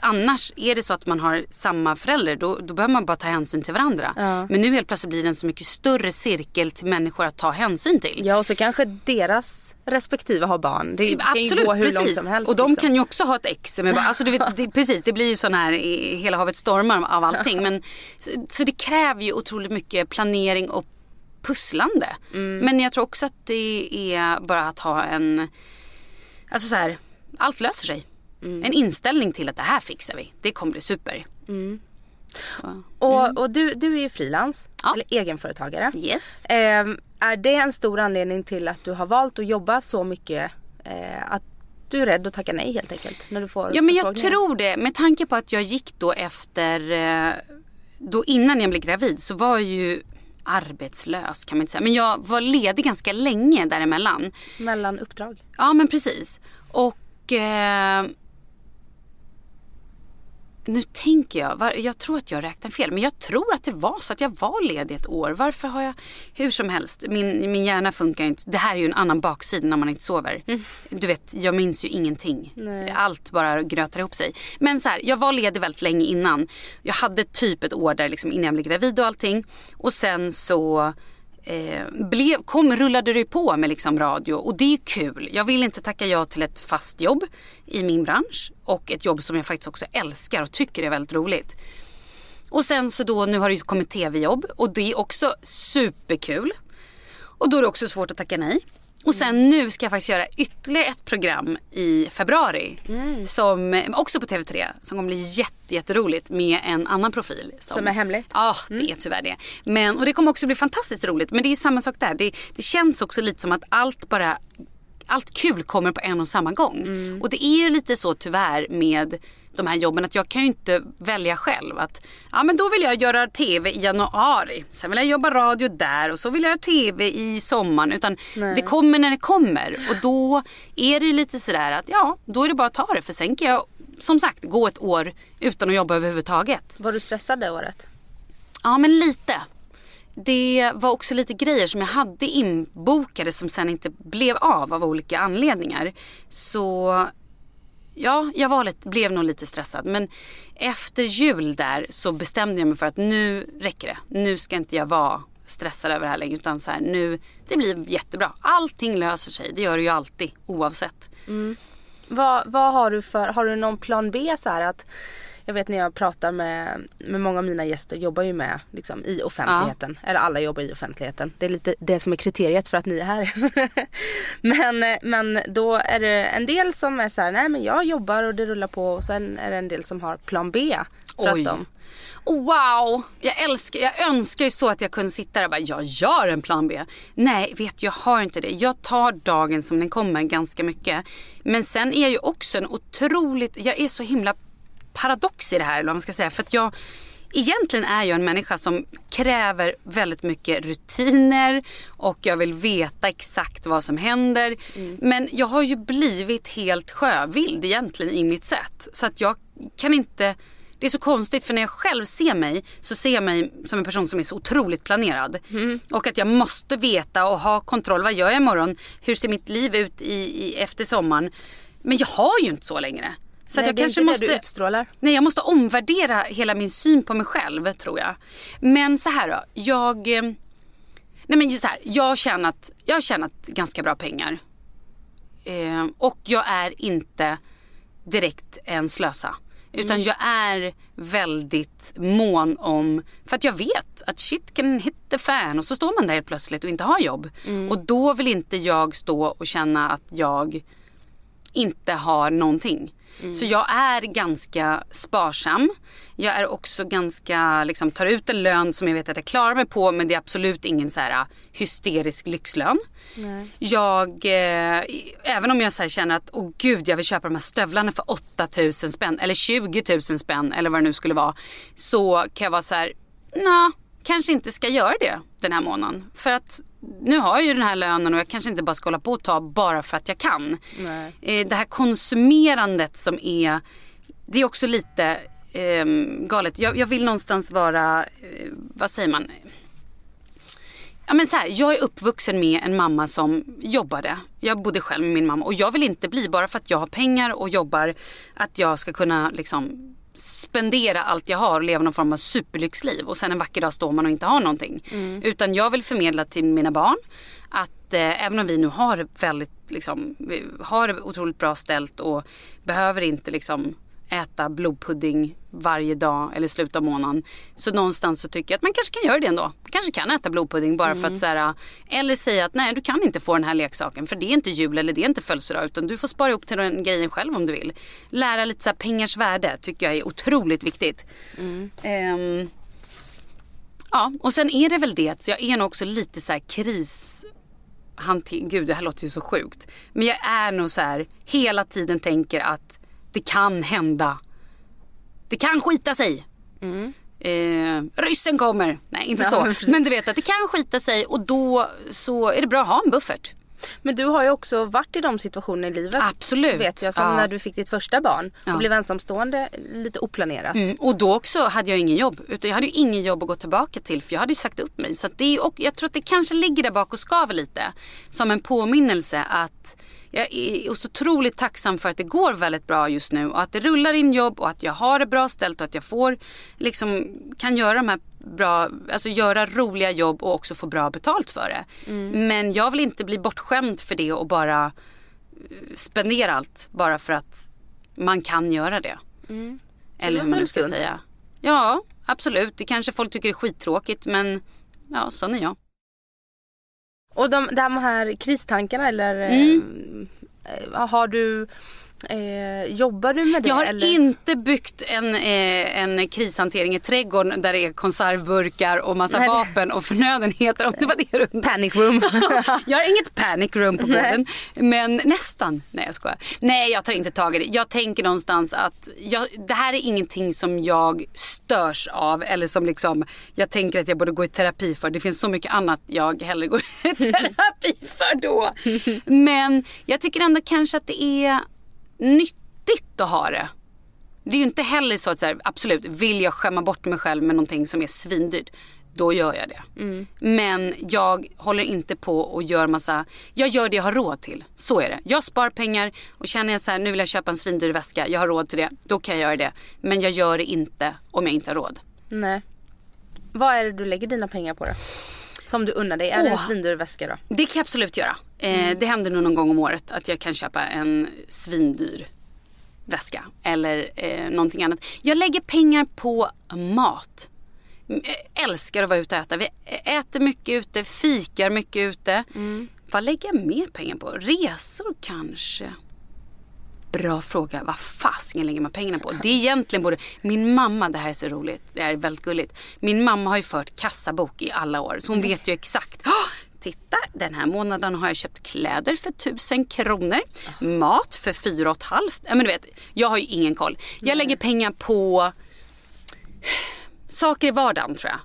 annars är det så att man har samma förälder då, då behöver man bara ta hänsyn till varandra. Ja. Men nu helt plötsligt blir det en så mycket större cirkel till människor att ta hänsyn till. Ja och så kanske deras respektive har barn. Det kan ju gå hur precis. långt som helst. och de liksom. kan ju också ha ett ex. Men bara, alltså, du vet, det, precis, det blir ju sån här i hela havet stormar av allting. Men, så, så det kräver ju otroligt mycket planering och pusslande. Mm. Men jag tror också att det är bara att ha en, alltså så här, allt löser sig. Mm. En inställning till att det här fixar vi. Det kommer bli super. Så. Och, och du, du är ju frilans, Mm. Ja. eller egenföretagare. Yes. Eh, är det en stor anledning till att du har valt att jobba så mycket? Eh, att du är rädd att tacka nej helt enkelt? När du får Ja men jag tror det. Med tanke på att jag gick då efter, eh, då innan jag blev gravid så var ju arbetslös kan man inte säga. Men jag var ledig ganska länge däremellan. Mellan uppdrag? Ja men precis. Och eh, nu tänker jag, jag tror att jag räknar fel. Men jag tror att det var så att jag var ledig ett år. Varför har jag, hur som helst, min, min hjärna funkar inte. Det här är ju en annan baksida när man inte sover. Du vet, jag minns ju ingenting. Nej. Allt bara grötar ihop sig. Men så här, jag var ledig väldigt länge innan. Jag hade typ ett år där liksom innan jag blev gravid och allting. Och sen så eh, blev, kom, rullade det på med liksom radio och det är kul. Jag vill inte tacka ja till ett fast jobb i min bransch och ett jobb som jag faktiskt också älskar och tycker är väldigt roligt. Och sen så då, nu har det ju kommit tv-jobb och det är också superkul. Och då är det också svårt att tacka nej. Och sen nu ska jag faktiskt göra ytterligare ett program i februari. Som, också på TV3. Som kommer bli jätte, jätteroligt med en annan profil. Som är hemlig? Ja, det är tyvärr det. Men, och det kommer också bli fantastiskt roligt. Men det är ju samma sak där. Det, det känns också lite som att allt bara allt kul kommer på en och samma gång. Och det är ju lite så tyvärr med de här jobben att jag kan ju inte välja själv att ja men då vill jag göra tv i januari. Sen vill jag jobba radio där och så vill jag göra tv i sommaren. Utan det kommer när det kommer. Och då är det lite sådär att ja, då är det bara att ta det. För sen kan jag som sagt gå ett år utan att jobba överhuvudtaget. Var du stressad det året? Ja, men lite. Det var också lite grejer som jag hade inbokade som sen inte blev av av olika anledningar. Så ja, jag var lite, blev nog lite stressad. Men efter jul där så bestämde jag mig för att nu räcker det. Nu ska inte jag vara stressad över det här längre. Utan så här, nu, det blir jättebra. Allting löser sig. Det gör det ju alltid oavsett. Mm. Vad, vad har du för, har du någon plan B så här att jag vet när jag pratar med, med många av mina gäster jobbar ju med liksom, i offentligheten. Eller alla jobbar i offentligheten. Det är lite det som är kriteriet för att ni är här. men, eh, men då är det en del som är så här, nej men jag jobbar och det rullar på. Och sen är det en del som har plan B. För Oj. att de, Oh, wow, jag älskar, jag önskar ju så att jag kunde sitta där och bara, jag gör en plan B. Nej, vet jag har inte det. Jag tar dagen som den kommer ganska mycket. Men sen är jag ju också en otroligt, jag är så himla paradox i det här, eller vad man ska säga. För att jag, egentligen är jag en människa som kräver väldigt mycket rutiner och jag vill veta exakt vad som händer. Men jag har ju blivit helt sjövild egentligen i mitt sätt. Så att jag kan inte det är så konstigt för när jag själv ser mig så ser jag mig som en person som är så otroligt planerad. Och att jag måste veta och ha kontroll. Vad gör jag imorgon? Hur ser mitt liv ut i, i, efter sommaren? Men jag har ju inte så längre. Så Nej, jag det är kanske inte måste... det du utstrålar. Nej, jag måste omvärdera hela min syn på mig själv tror jag. Men så här då. Jag... eh, Nej men så här, jag har tjänat, jag har tjänat ganska bra pengar. Eh, och jag är inte direkt en slösa. Utan jag är väldigt mån om, för att jag vet att shit can hit the fan och så står man där helt plötsligt och inte har jobb. Och då vill inte jag stå och känna att jag inte har någonting. Så jag är ganska sparsam. Jag är också ganska, liksom, tar ut en lön som jag vet att jag klarar mig på men det är absolut ingen så här äh, hysterisk lyxlön. Jag, eh, även om jag så här känner att åh gud jag vill köpa de här stövlarna för 8000 spänn eller 20 000 spänn eller vad det nu skulle vara. Så kan jag vara så här, nej kanske inte ska göra det den här månaden. För att nu har jag ju den här lönen och jag kanske inte bara ska hålla på och ta bara för att jag kan. Nej. Eh, det här konsumerandet som är, det är också lite eh, galet. Jag, jag vill någonstans vara, eh, vad säger man? Ja, men så här, jag är uppvuxen med en mamma som jobbade. Jag bodde själv med min mamma och jag vill inte bli bara för att jag har pengar och jobbar att jag ska kunna liksom spendera allt jag har och leva någon form av superlyxliv och sen en vacker dag står man och inte har någonting. Utan jag vill förmedla till mina barn att eh, även om vi nu har väldigt liksom, vi har det otroligt bra ställt och behöver inte liksom äta blodpudding varje dag eller i slutet av månaden. Så någonstans så tycker jag att man kanske kan göra det ändå. Man kanske kan äta blodpudding bara för att så här, Eller säga att nej du kan inte få den här leksaken för det är inte jul eller det är inte födelsedag utan du får spara ihop till den grejen själv om du vill. Lära lite så här, pengars värde tycker jag är otroligt viktigt. Ehm, ja och sen är det väl det att jag är nog också lite så här kris. Gud det här låter ju så sjukt. Men jag är nog så här hela tiden tänker att det kan hända. Det kan skita sig. Eh, ryssen kommer. Nej inte Ja, så. men precis. Men du vet att det kan skita sig och då så är det bra att ha en buffert. Men du har ju också varit i de situationer i livet. Absolut. Vet jag, som Ja. när du fick ditt första barn Ja. och blev ensamstående lite oplanerat. Mm, och då också hade jag ingen jobb. Utan jag hade ju ingen jobb att gå tillbaka till för jag hade ju sagt upp mig. Så det är, och jag tror att det kanske ligger där bak och skaver lite. Som en påminnelse att jag är så otroligt tacksam för att det går väldigt bra just nu. Och att det rullar in jobb och att jag har det bra ställt och att jag får liksom kan göra de här bra, alltså göra roliga jobb och också få bra betalt för det. Men jag vill inte bli bortskämd för det och bara eh, spendera allt bara för att man kan göra det. Eller hur man nu ska sunt. säga. Ja, absolut. Det kanske folk tycker är skittråkigt men ja, sån är jag. Och de, de här kristankarna eller Mm. eh, har du eh, Jobbar du med det? Jag har eller? inte byggt en, eh, en krishantering i trädgården där det är konservburkar och massa Nej, vapen och förnödenheter om det var det du. Panic room. jag har inget panic room på gården. Men nästan. Nej jag skojar. Nej jag tar inte tag i det. Jag tänker någonstans att jag, det här är ingenting som jag störs av. Eller som liksom jag tänker att jag borde gå i terapi för. Det finns så mycket annat jag hellre går i terapi för då. Men jag tycker ändå kanske att det är nyttigt att ha det. Det är ju inte heller så att så här, absolut, vill jag skämma bort mig själv med någonting som är svindyrt, då gör jag det. Men jag håller inte på och gör massa, jag gör det jag har råd till. Så är det. Jag spar pengar och känner jag så här, nu vill jag köpa en svindyr väska, jag har råd till det, då kan jag göra det. Men jag gör det inte om jag inte har råd. Nej. Vad är det du lägger dina pengar på då? Som du unnar dig? Är det en svindyr väska då? Det kan jag absolut göra. Eh, det händer nog någon gång om året att jag kan köpa en svindyr väska eller eh, någonting annat. Jag lägger pengar på mat. Mm, eh, Älskar att vara ute och äta. Vi äter mycket ute, fikar mycket ute. Vad lägger jag mer pengar på? Resor kanske? Bra fråga. Vad fasiken lägger man pengarna på? Det är egentligen både... Min mamma, det här är så roligt. Det här är väldigt gulligt. Min mamma har ju fört kassabok i alla år. Så hon vet ju exakt. "Åh, Titta, den här månaden har jag köpt kläder för tusen kronor. Mat för fyra och ett halvt. Ja, men du vet, jag har ju ingen koll. Jag lägger pengar på saker i vardagen tror jag.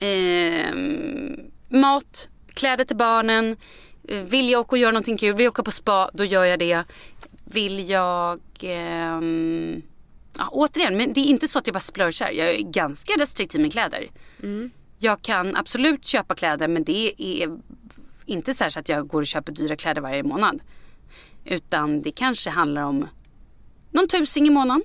Ehm, mat, kläder till barnen. Eh, Vill jag åka och göra någonting kul, vill jag åka på spa, då gör jag det. Vill jag... ehm, ja, återigen, men det är inte så att jag bara splurchar. Jag är ganska restriktiv med kläder. Jag kan absolut köpa kläder men det är inte så, så att jag går och köper dyra kläder varje månad. Utan det kanske handlar om någon tusing i månaden.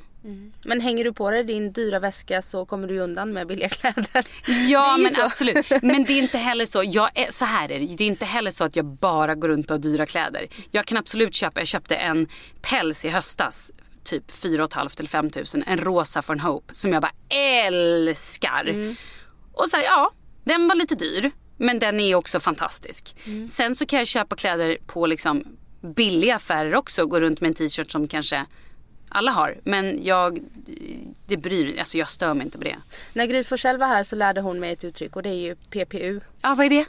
Men hänger du på dig din dyra väska så kommer du undan med billiga kläder. Ja men så. absolut. Men det är inte heller så. Jag är, så här är det. Det är inte heller så att jag bara går runt och har dyra kläder. Jag kan absolut köpa. Jag köpte en päls i höstas. Typ 4 500 eller 5 000. En rosa från Hope. Som jag bara älskar. Mm. Och så här, ja. Den var lite dyr. Men den är också fantastisk. Mm. Sen så kan jag köpa kläder på liksom billiga affärer också. Och gå runt med en t-shirt som kanske alla har. Men jag, det bryr, alltså jag stör mig inte på det. När Gry Forssell var här så lärde hon mig ett uttryck och det är ju PPU. Ja, vad är det?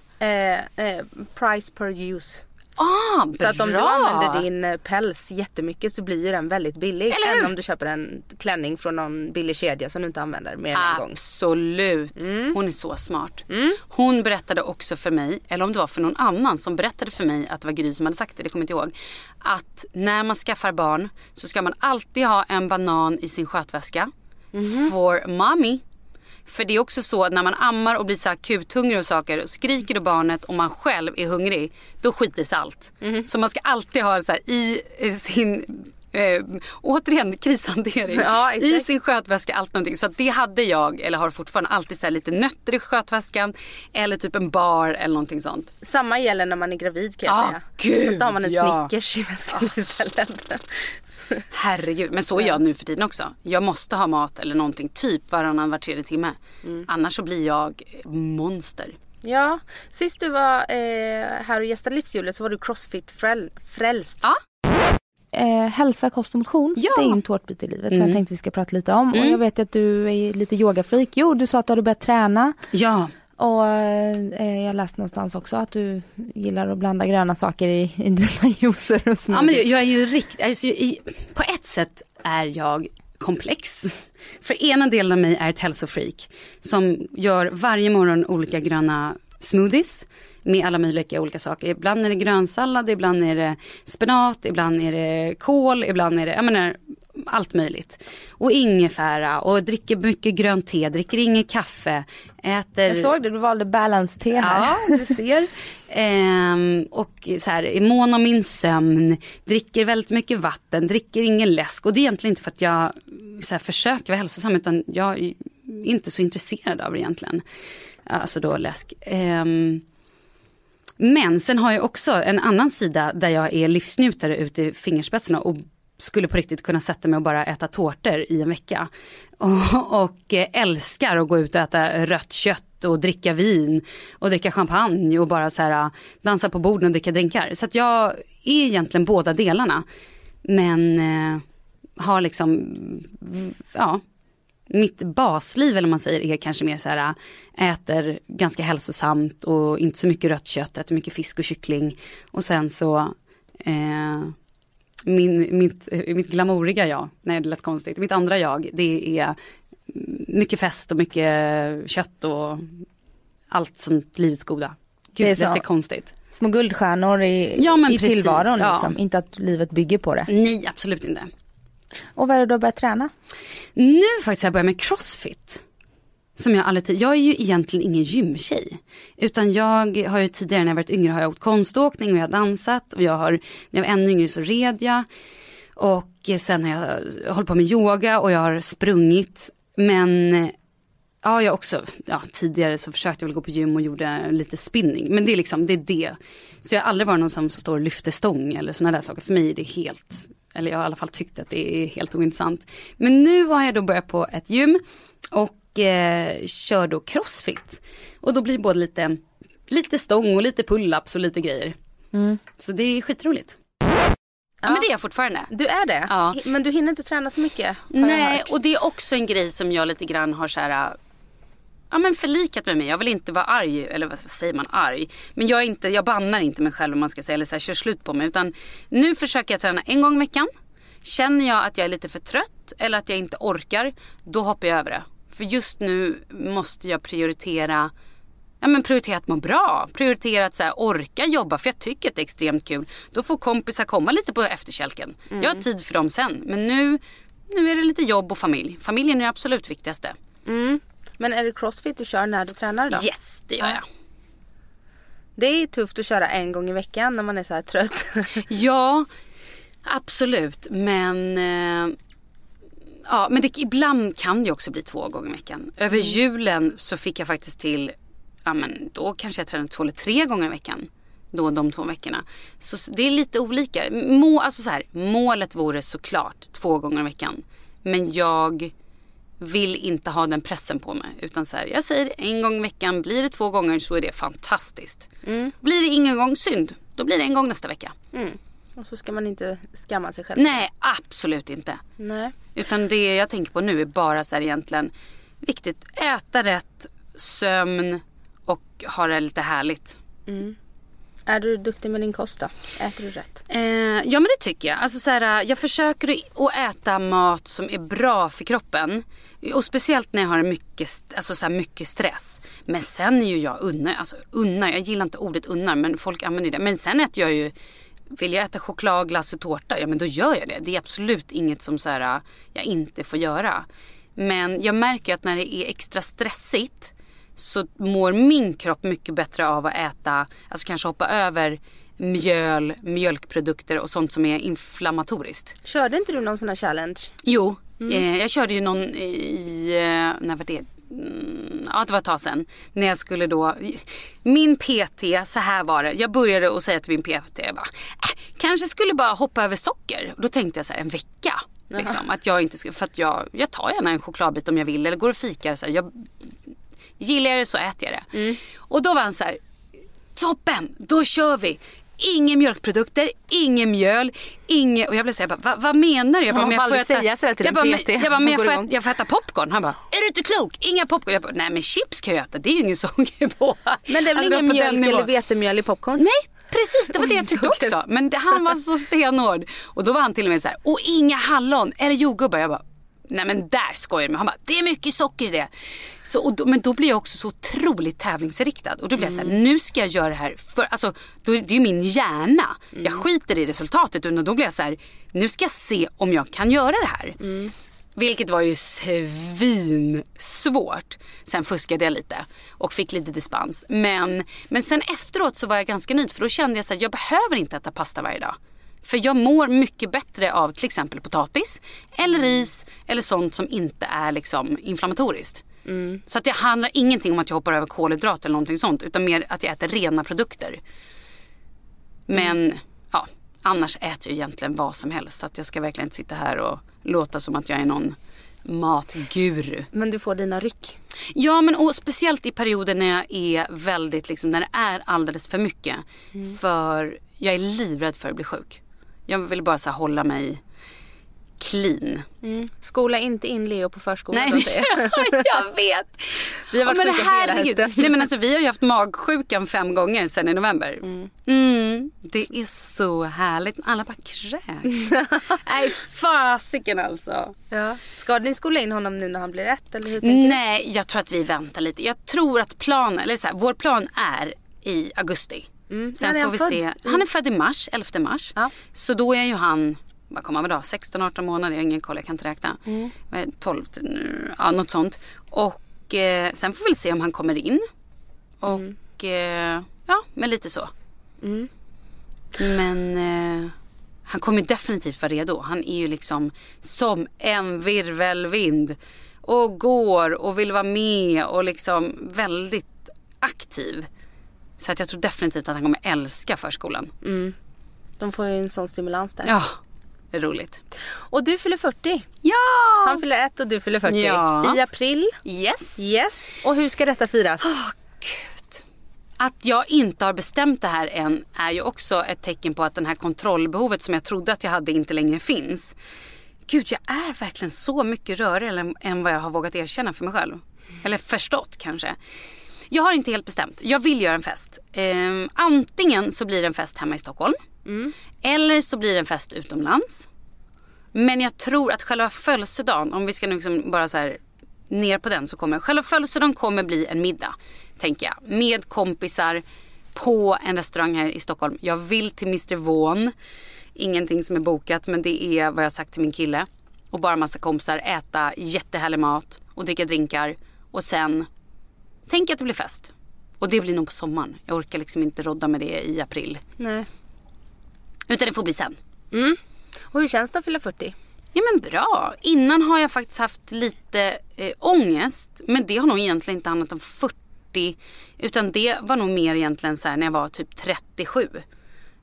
Eh, eh, price per use. Ah, Så att om du använder din päls jättemycket så blir ju den väldigt billig. Än om du köper en klänning från någon billig kedja som du inte använder mer än en gång. Absolut. Mm. Hon är så smart. Hon berättade också för mig, eller om det var för någon annan som berättade för mig att det var Gry som hade sagt det, det kommer jag inte ihåg. Att när man skaffar barn så ska man alltid ha en banan i sin skötväska. Mhm. For mommy. För det är också så att när man ammar och blir så akuthungrig och saker skriker då barnet och man själv är hungrig, då skiter sig allt. Mhm. Så man ska alltid ha så här i sin Eh, återigen krishantering. Ja. I sin skötväska allt någonting. Så det hade jag, eller har fortfarande, alltid så lite nötter i skötväskan. Eller typ en bar eller någonting sånt. Samma gäller när man är gravid kan jag Ah, säga. gud, Fast då har man en ja. Snickers i väskan istället. Herregud, men så är jag nu för tiden också. Jag måste ha mat eller någonting typ varannan var tredje timme. Mm. Annars så blir jag monster. Ja, sist du var eh, här och gästade Livshjulet så var du crossfit-frälst. Ja. Eh, hälsa, kost och motion, Ja. det är en tårtbit i livet som jag tänkte vi ska prata lite om. Och jag vet att du är lite yogafreak. Jo, du sa att du hade börjat träna. Ja. Och eh, jag läste någonstans också att du gillar att blanda gröna saker i, i dina juicer och Ja smoothies. men jag är ju riktigt, alltså, på ett sätt är jag komplex. För ena delen av mig är ett hälsofreak som gör varje morgon olika gröna smoothies med alla möjliga olika saker. Ibland är det grönsallad, ibland är det spenat, ibland är det kål, ibland är det, jag menar allt möjligt. Och ingefära och dricker mycket grönt te, dricker inget kaffe, äter Jag såg det, du valde balance te här. Ja, du ser. Ehm, och så här, är mån om min sömn, dricker väldigt mycket vatten, dricker ingen läsk. Och det är egentligen inte för att jag så här, försöker vara hälsosam utan jag är inte så intresserad av det egentligen. Alltså då läsk. Ehm, men sen har jag också en annan sida där jag är livsnjutare ute i fingerspetsarna och skulle på riktigt kunna sätta mig och bara äta tårtor i en vecka. Och, och eh, älskar att gå ut och äta rött kött och dricka vin och dricka champagne och bara så här eh, dansa på borden och dricka drinkar. Så att jag är egentligen båda delarna. Men eh, har liksom, ja, mitt basliv eller vad man säger är kanske mer så här eh, äter ganska hälsosamt och inte så mycket rött kött, äter mycket fisk och kyckling. Och sen så eh, min, mitt, mitt glamouriga jag, nej det lät konstigt, mitt andra jag det är mycket fest och mycket kött och allt sånt livets goda. Gud Det är det så. är konstigt. Små guldstjärnor i, Ja, i precis, tillvaron ja. liksom. Inte att livet bygger på det. Nej absolut inte. Och vad är det du har börjat träna? Nu faktiskt har jag börjat med crossfit. Som jag aldrig Jag är ju egentligen ingen gymtjej. Utan jag har ju tidigare när jag varit yngre har jag åkt konståkning och jag har dansat. Och jag har, när jag var ännu yngre så red jag. Och sen har jag hållit på med yoga och jag har sprungit. Men ja, jag också, ja tidigare så försökte jag väl gå på gym och gjorde lite spinning. Men det är liksom, det är det. Så jag har aldrig varit någon som står och lyfter stång eller sådana där saker. För mig är det helt, eller jag har i alla fall tyckt att det är helt ointressant. Men nu har jag då börjat på ett gym och eh, kör då crossfit. Och då blir det både lite, lite stång och lite pull-ups och lite grejer. Så det är skitroligt. Ja, men det är jag fortfarande. Du är det? Ja. Men du hinner inte träna så mycket? Nej, och det är också en grej som jag lite grann har så här, ja men förlikat med mig. Jag vill inte vara arg, eller vad säger man arg? Men jag, är inte, jag bannar inte mig själv om man ska säga, eller så här, kör slut på mig. Utan nu försöker jag träna en gång i veckan. Känner jag att jag är lite för trött eller att jag inte orkar, då hoppar jag över det. För just nu måste jag prioritera Ja men prioritera att må bra, prioritera att så här, orka jobba för jag tycker att det är extremt kul. Då får kompisar komma lite på efterkälken. Jag har tid för dem sen. Men nu, nu är det lite jobb och familj. Familjen är det absolut viktigaste. Men är det crossfit du kör när du tränar då? Yes, det gör jag. Det är tufft att köra en gång i veckan när man är så här trött. Ja, absolut. Men eh, Ja, men det, ibland kan det också bli två gånger i veckan. Över julen så fick jag faktiskt till, ja men då kanske jag tränade två eller tre gånger i veckan. Då de två veckorna. Så det är lite olika. Må, alltså så här, målet vore såklart två gånger i veckan. Men jag vill inte ha den pressen på mig. Utan så här, jag säger en gång i veckan. Blir det två gånger så är det fantastiskt. Blir det ingen gång, synd. Då blir det en gång nästa vecka. Och så ska man inte skamma sig själv. Nej, absolut inte. Nej. Utan det jag tänker på nu är bara så här egentligen viktigt. Äta rätt, sömn och ha det lite härligt. Är du duktig med din kost då? Äter du rätt? Eh, ja men det tycker jag. Alltså så här, jag försöker att- äta mat som är bra för kroppen. Och speciellt när jag har mycket, alltså så här mycket stress. Men sen är ju jag unnar, alltså unnar, jag gillar inte ordet unnar men folk använder det. Men sen äter jag ju, vill jag äta choklad, glass och tårta, ja men då gör jag det. Det är absolut inget som så här, jag inte får göra. Men jag märker att när det är extra stressigt så mår min kropp mycket bättre av att äta, alltså kanske hoppa över mjöl, mjölkprodukter och sånt som är inflammatoriskt. Körde inte du någon sån här challenge? Jo, eh, jag körde ju någon i, eh, när var det? Mm, ja det var ett tag sedan. När jag skulle då, min PT, så här var det. Jag började att säga till min PT, jag bara, äh, kanske skulle bara hoppa över socker. Och då tänkte jag så här, en vecka. Liksom, att jag inte skulle, för att jag, jag tar gärna en chokladbit om jag vill eller går och fikar. Så här, jag, gillar jag det så äter jag det. Och då var han så här, toppen, då kör vi. Inga mjölkprodukter, ingen mjöl, inget... Och jag blev så här, jag bara, Va, vad menar du? Jag bara, men får jag aldrig säga sådär till jag bara, PT. Jag bara, men jag får, äta, jag får äta popcorn. Han bara, är du inte klok? Inga popcorn. Jag bara, nej men chips kan jag äta, det är ju ingen socker på. Men det är väl Alltså, ingen mjölk eller vetemjöl i popcorn? Nej, precis det var det jag tyckte också. Men det, han var så stenhård. Och då var han till och med så här, och inga hallon eller jordgubbar. Jag bara, nej men där skojar du med. Han bara, det är mycket socker i det. Så, och då, men då blir jag också så otroligt tävlingsriktad. Och då blir jag så här, nu ska jag göra det här. För, alltså, då, det är ju min hjärna. Jag skiter i resultatet. Utan då blir jag så här, nu ska jag se om jag kan göra det här. Vilket var ju svinsvårt. Sen fuskade jag lite och fick lite dispens. Men, men sen efteråt så var jag ganska nöjd för då kände jag så att jag behöver inte äta pasta varje dag. För jag mår mycket bättre av till exempel potatis eller ris eller sånt som inte är liksom inflammatoriskt. Så att det handlar ingenting om att jag hoppar över kolhydrat eller någonting sånt utan mer att jag äter rena produkter. Men ja, annars äter jag egentligen vad som helst. Så att jag ska verkligen inte sitta här och låta som att jag är någon matguru. Men du får dina ryck. Ja men och speciellt i perioder när jag är väldigt, liksom, när det är alldeles för mycket. För jag är livrädd för att bli sjuk. Jag vill bara så hålla mig clean. Skola inte in Leo på förskolan. Nej, jag. vet. Vi har varit Ja, men sjuka hela hösten. Nej men alltså vi har ju haft magsjukan fem gånger sedan i november. Mm. Det är så härligt. Alla bara kräks. Nej fasiken alltså. Ja. Ska ni skola in honom nu när han blir ett? Eller hur? Nej, jag tror att vi väntar lite. Jag tror att planen, eller så här, vår plan är i augusti. När Sen är får han vi född? se. Han är född i mars, 11 mars. Ja. Så då är ju han, vad kommer han vara då? 16-18 månader, jag har ingen koll, jag kan inte räkna. Mm. Eh, 12, ja något sånt. Och eh, sen får vi se om han kommer in. Och eh, ja, men lite så. Mm. Men eh, han kommer definitivt vara redo. Han är ju liksom som en virvelvind. Och går och vill vara med och liksom väldigt aktiv. Så att jag tror definitivt att han kommer älska förskolan. De får ju en sån stimulans där. Ja, det är roligt. Och du fyller 40. Ja! Han fyller ett och du fyller 40. Ja. I april. Yes. Yes. Och hur ska detta firas? Åh gud. Att jag inte har bestämt det här än är ju också ett tecken på att den här kontrollbehovet som jag trodde att jag hade inte längre finns. Gud, jag är verkligen så mycket rörigare än- än vad jag har vågat erkänna för mig själv. Eller förstått kanske. Jag har inte helt bestämt. Jag vill göra en fest. Ehm, antingen så blir det en fest hemma i Stockholm. Eller så blir det en fest utomlands. Men jag tror att själva födelsedagen, om vi ska nu liksom bara så här ner på den så kommer själva födelsedagen kommer bli en middag. Tänker jag. Med kompisar på en restaurang här i Stockholm. Jag vill till Mr Vaughan. Ingenting som är bokat men det är vad jag har sagt till min kille. Och bara massa kompisar, äta jättehärlig mat och dricka drinkar. Och sen jag att det blir fest. Och det blir nog på sommaren. Jag orkar liksom inte rodda med det i april. Nej. Utan det får bli sen. Och hur känns det att fylla 40? Ja men bra. Innan har jag faktiskt haft lite eh, ångest. Men det har nog egentligen inte handlat om 40. Utan det var nog mer egentligen så här när jag var typ 37.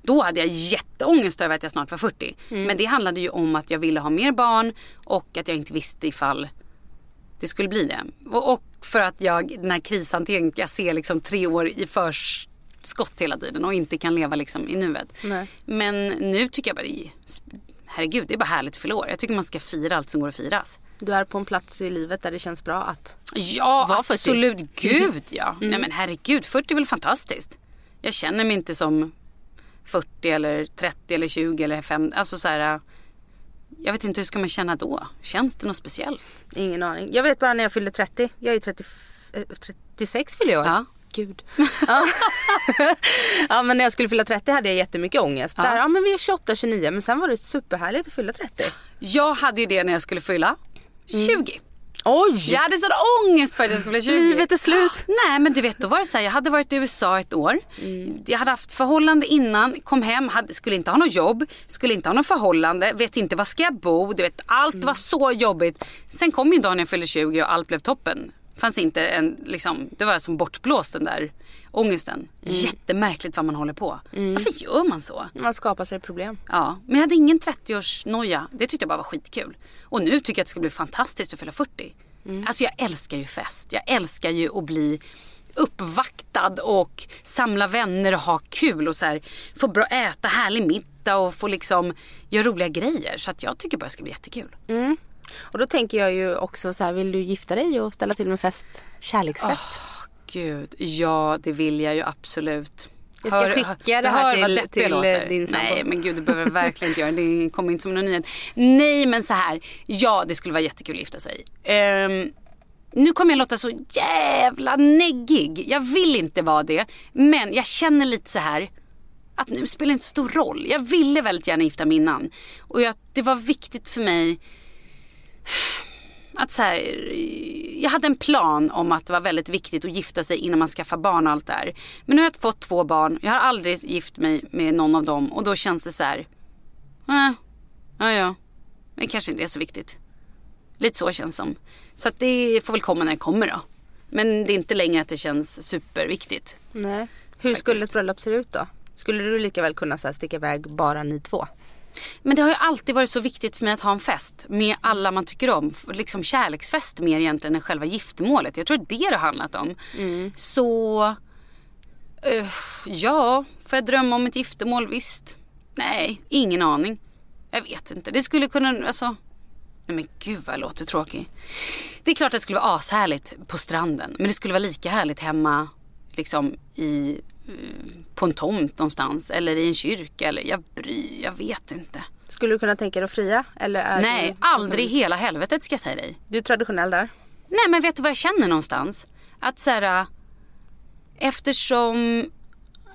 Då hade jag jätteångest över att jag snart var 40. Men det handlade ju om att jag ville ha mer barn och att jag inte visste ifall det skulle bli det. Och, och för att jag, den här krishanteringen, jag ser liksom tre år i förskott hela tiden och inte kan leva liksom i nuet. Nej. Men nu tycker jag bara, herregud det är bara härligt att fylla år. Jag tycker man ska fira allt som går att firas. Du är på en plats i livet där det känns bra att... Ja, Var 40. absolut. Gud ja. Nej men herregud, 40 är väl fantastiskt. Jag känner mig inte som 40 eller 30 eller 20 eller 5. Alltså så här. Jag vet inte hur ska man känna då? Känns det något speciellt? Ingen aning. Jag vet bara när jag fyllde 30. Jag är ju 30, eh, 36 fyller jag. Ja. Gud. Ja. ja men när jag skulle fylla 30 hade jag jättemycket ångest. Ja. Där, ja men vi är 28, 29 men sen var det superhärligt att fylla 30. Jag hade ju det när jag skulle fylla 20. Oj! Jag hade sån ångest för att jag skulle fylla 20. Livet är slut. Nej men du vet då var det så här, jag hade varit i USA ett år. Jag hade haft förhållande innan, kom hem, hade, skulle inte ha något jobb, skulle inte ha något förhållande, vet inte var ska jag bo, du vet allt var så jobbigt. Sen kom ju dagen jag fyllde 20 och allt blev toppen. Fanns inte en, liksom, det var som bortblåst den där ångesten. Jättemärkligt vad man håller på. Varför gör man så? Man skapar sig problem. Ja, men jag hade ingen 30-årsnoja. Det tyckte jag bara var skitkul. Och nu tycker jag att det ska bli fantastiskt att fylla 40. Alltså jag älskar ju fest. Jag älskar ju att bli uppvaktad och samla vänner och ha kul och så här, få bra äta härlig middag och få liksom göra roliga grejer. Så att jag tycker bara det ska bli jättekul. Och då tänker jag ju också så här, vill du gifta dig och ställa till med fest? Kärleksfest. Gud, ja det vill jag ju absolut. Jag ska skicka det här hör till- jag till, låter. eh, din sambo. Nej men gud du behöver verkligen inte göra det. Det kommer inte som någon nyhet. Nej men så här. ja det skulle vara jättekul att gifta sig. Ehm, nu kommer jag låta så jävla neggig. Jag vill inte vara det. Men jag känner lite så här att nu spelar det inte så stor roll. Jag ville väldigt gärna gifta mig innan. Och jag, det var viktigt för mig att så här, jag hade en plan om att det var väldigt viktigt att gifta sig innan man skaffar barn och allt där. Men nu har jag fått två barn. Jag har aldrig gift mig med någon av dem och då känns det så här. Eh, ja, ja. Men kanske inte är så viktigt. Lite så känns det som. Så att det får väl komma när det kommer då. Men det är inte längre att det känns superviktigt. Nej. Hur skulle ett bröllop se ut då? Skulle du lika väl kunna så här, sticka iväg bara ni två? Men det har ju alltid varit så viktigt för mig att ha en fest med alla man tycker om. Liksom kärleksfest mer egentligen än själva giftermålet. Jag tror det är det har handlat om. Så, eh, ja, får jag drömma om ett giftermål? Visst. Nej, ingen aning. Jag vet inte. Det skulle kunna, alltså. Nej men gud vad jag låter tråkig. Det är klart att det skulle vara ashärligt på stranden. Men det skulle vara lika härligt hemma liksom i, på en tomt någonstans. Eller i en kyrka. Eller jag bryr, jag vet inte. Skulle du kunna tänka dig att fria? Eller är Nej, du, aldrig i hela helvetet ska jag säga dig. Du är traditionell där. Nej men vet du vad jag känner någonstans? Att så här, äh, eftersom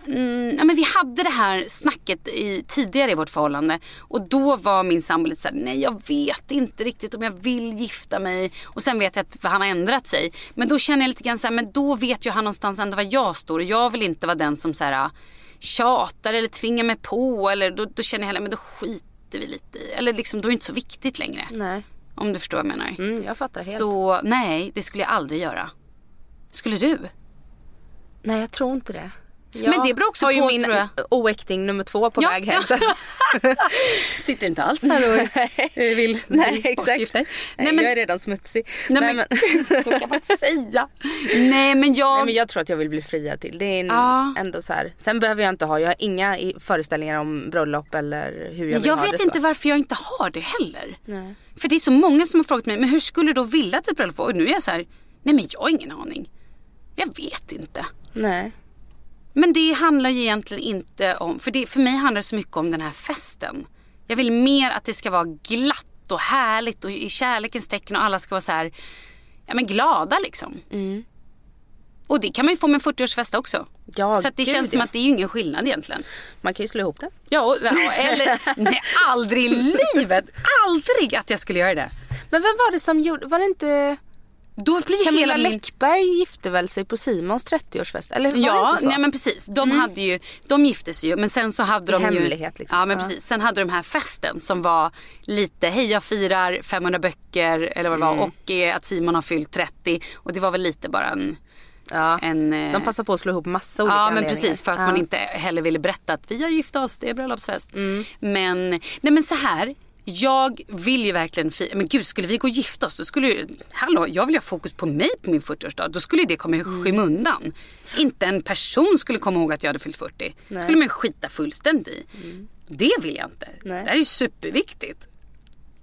Mm, ja, men vi hade det här snacket i, tidigare i vårt förhållande och då var min sambo lite såhär, nej jag vet inte riktigt om jag vill gifta mig och sen vet jag att han har ändrat sig. Men då känner jag lite grann såhär, men då vet ju han någonstans ändå var jag står och jag vill inte vara den som såhär tjatar eller tvingar mig på eller då, då känner jag hellre, men då skiter vi lite i, eller liksom då är det inte så viktigt längre. Nej. Om du förstår vad jag menar. Mm, jag fattar helt. Så nej, det skulle jag aldrig göra. Skulle du? Nej jag tror inte det. Jag Men det beror också på, min tror jag. oäkting nummer två på Ja, väg hem. ja. Sitter inte alls här och eh, vill Nej bli exakt. Nej, Nej, men, jag är redan smutsig. nej, men, så kan man inte säga. Nej men jag... Nej, men jag tror att jag vill bli friad till. Det är en, Ja. ändå så här. Sen behöver jag inte ha, jag har inga föreställningar om bröllop eller hur jag jag, vill ha vet det inte så. varför jag inte har det heller. Nej. För det är så många som har frågat mig, men hur skulle du då vilja att ett bröllop var? Och nu är jag så här, nej men jag har ingen aning. Jag vet inte. Nej. Men det handlar ju egentligen inte om, för, det, för mig handlar det så mycket om den här festen. Jag vill mer att det ska vara glatt och härligt och i kärlekens tecken och alla ska vara så här, ja men glada liksom. Och det kan man ju få med en 40-årsfest också. Ja, så det gud, känns som att det är ju ingen skillnad egentligen. Man kan ju slå ihop det. Ja, och- ja eller nej aldrig i livet, aldrig att jag skulle göra det. Men vem var det som gjorde, var det inte då blir ju Camilla hela min... Läckberg gifte väl sig på Simons 30-årsfest? Eller var det Ja, inte så? nej men precis. De, hade ju, de gifte sig ju men sen så hade I de ju... hemlighet, liksom. Ja men Ja. precis. Sen hade de här festen som var lite hej jag firar 500 böcker eller vad det Mm. var och eh, att Simon har fyllt 30 och det var väl lite bara en... Ja. en eh, De passar på att slå ihop massa olika Ja men precis för att Ja. man inte heller ville berätta att vi har gift oss, det är bröllopsfest. Mm. Men, nej men så här. Jag vill ju verkligen fira, men gud skulle vi gå och gifta oss då skulle ju, hallå jag vill ha fokus på mig på min 40-årsdag. Då skulle det komma i Mm. skymundan. Inte en person skulle komma ihåg att jag hade fyllt 40. Det skulle man skita fullständigt i. Det vill jag inte. Mm. Nej. Det här är ju superviktigt.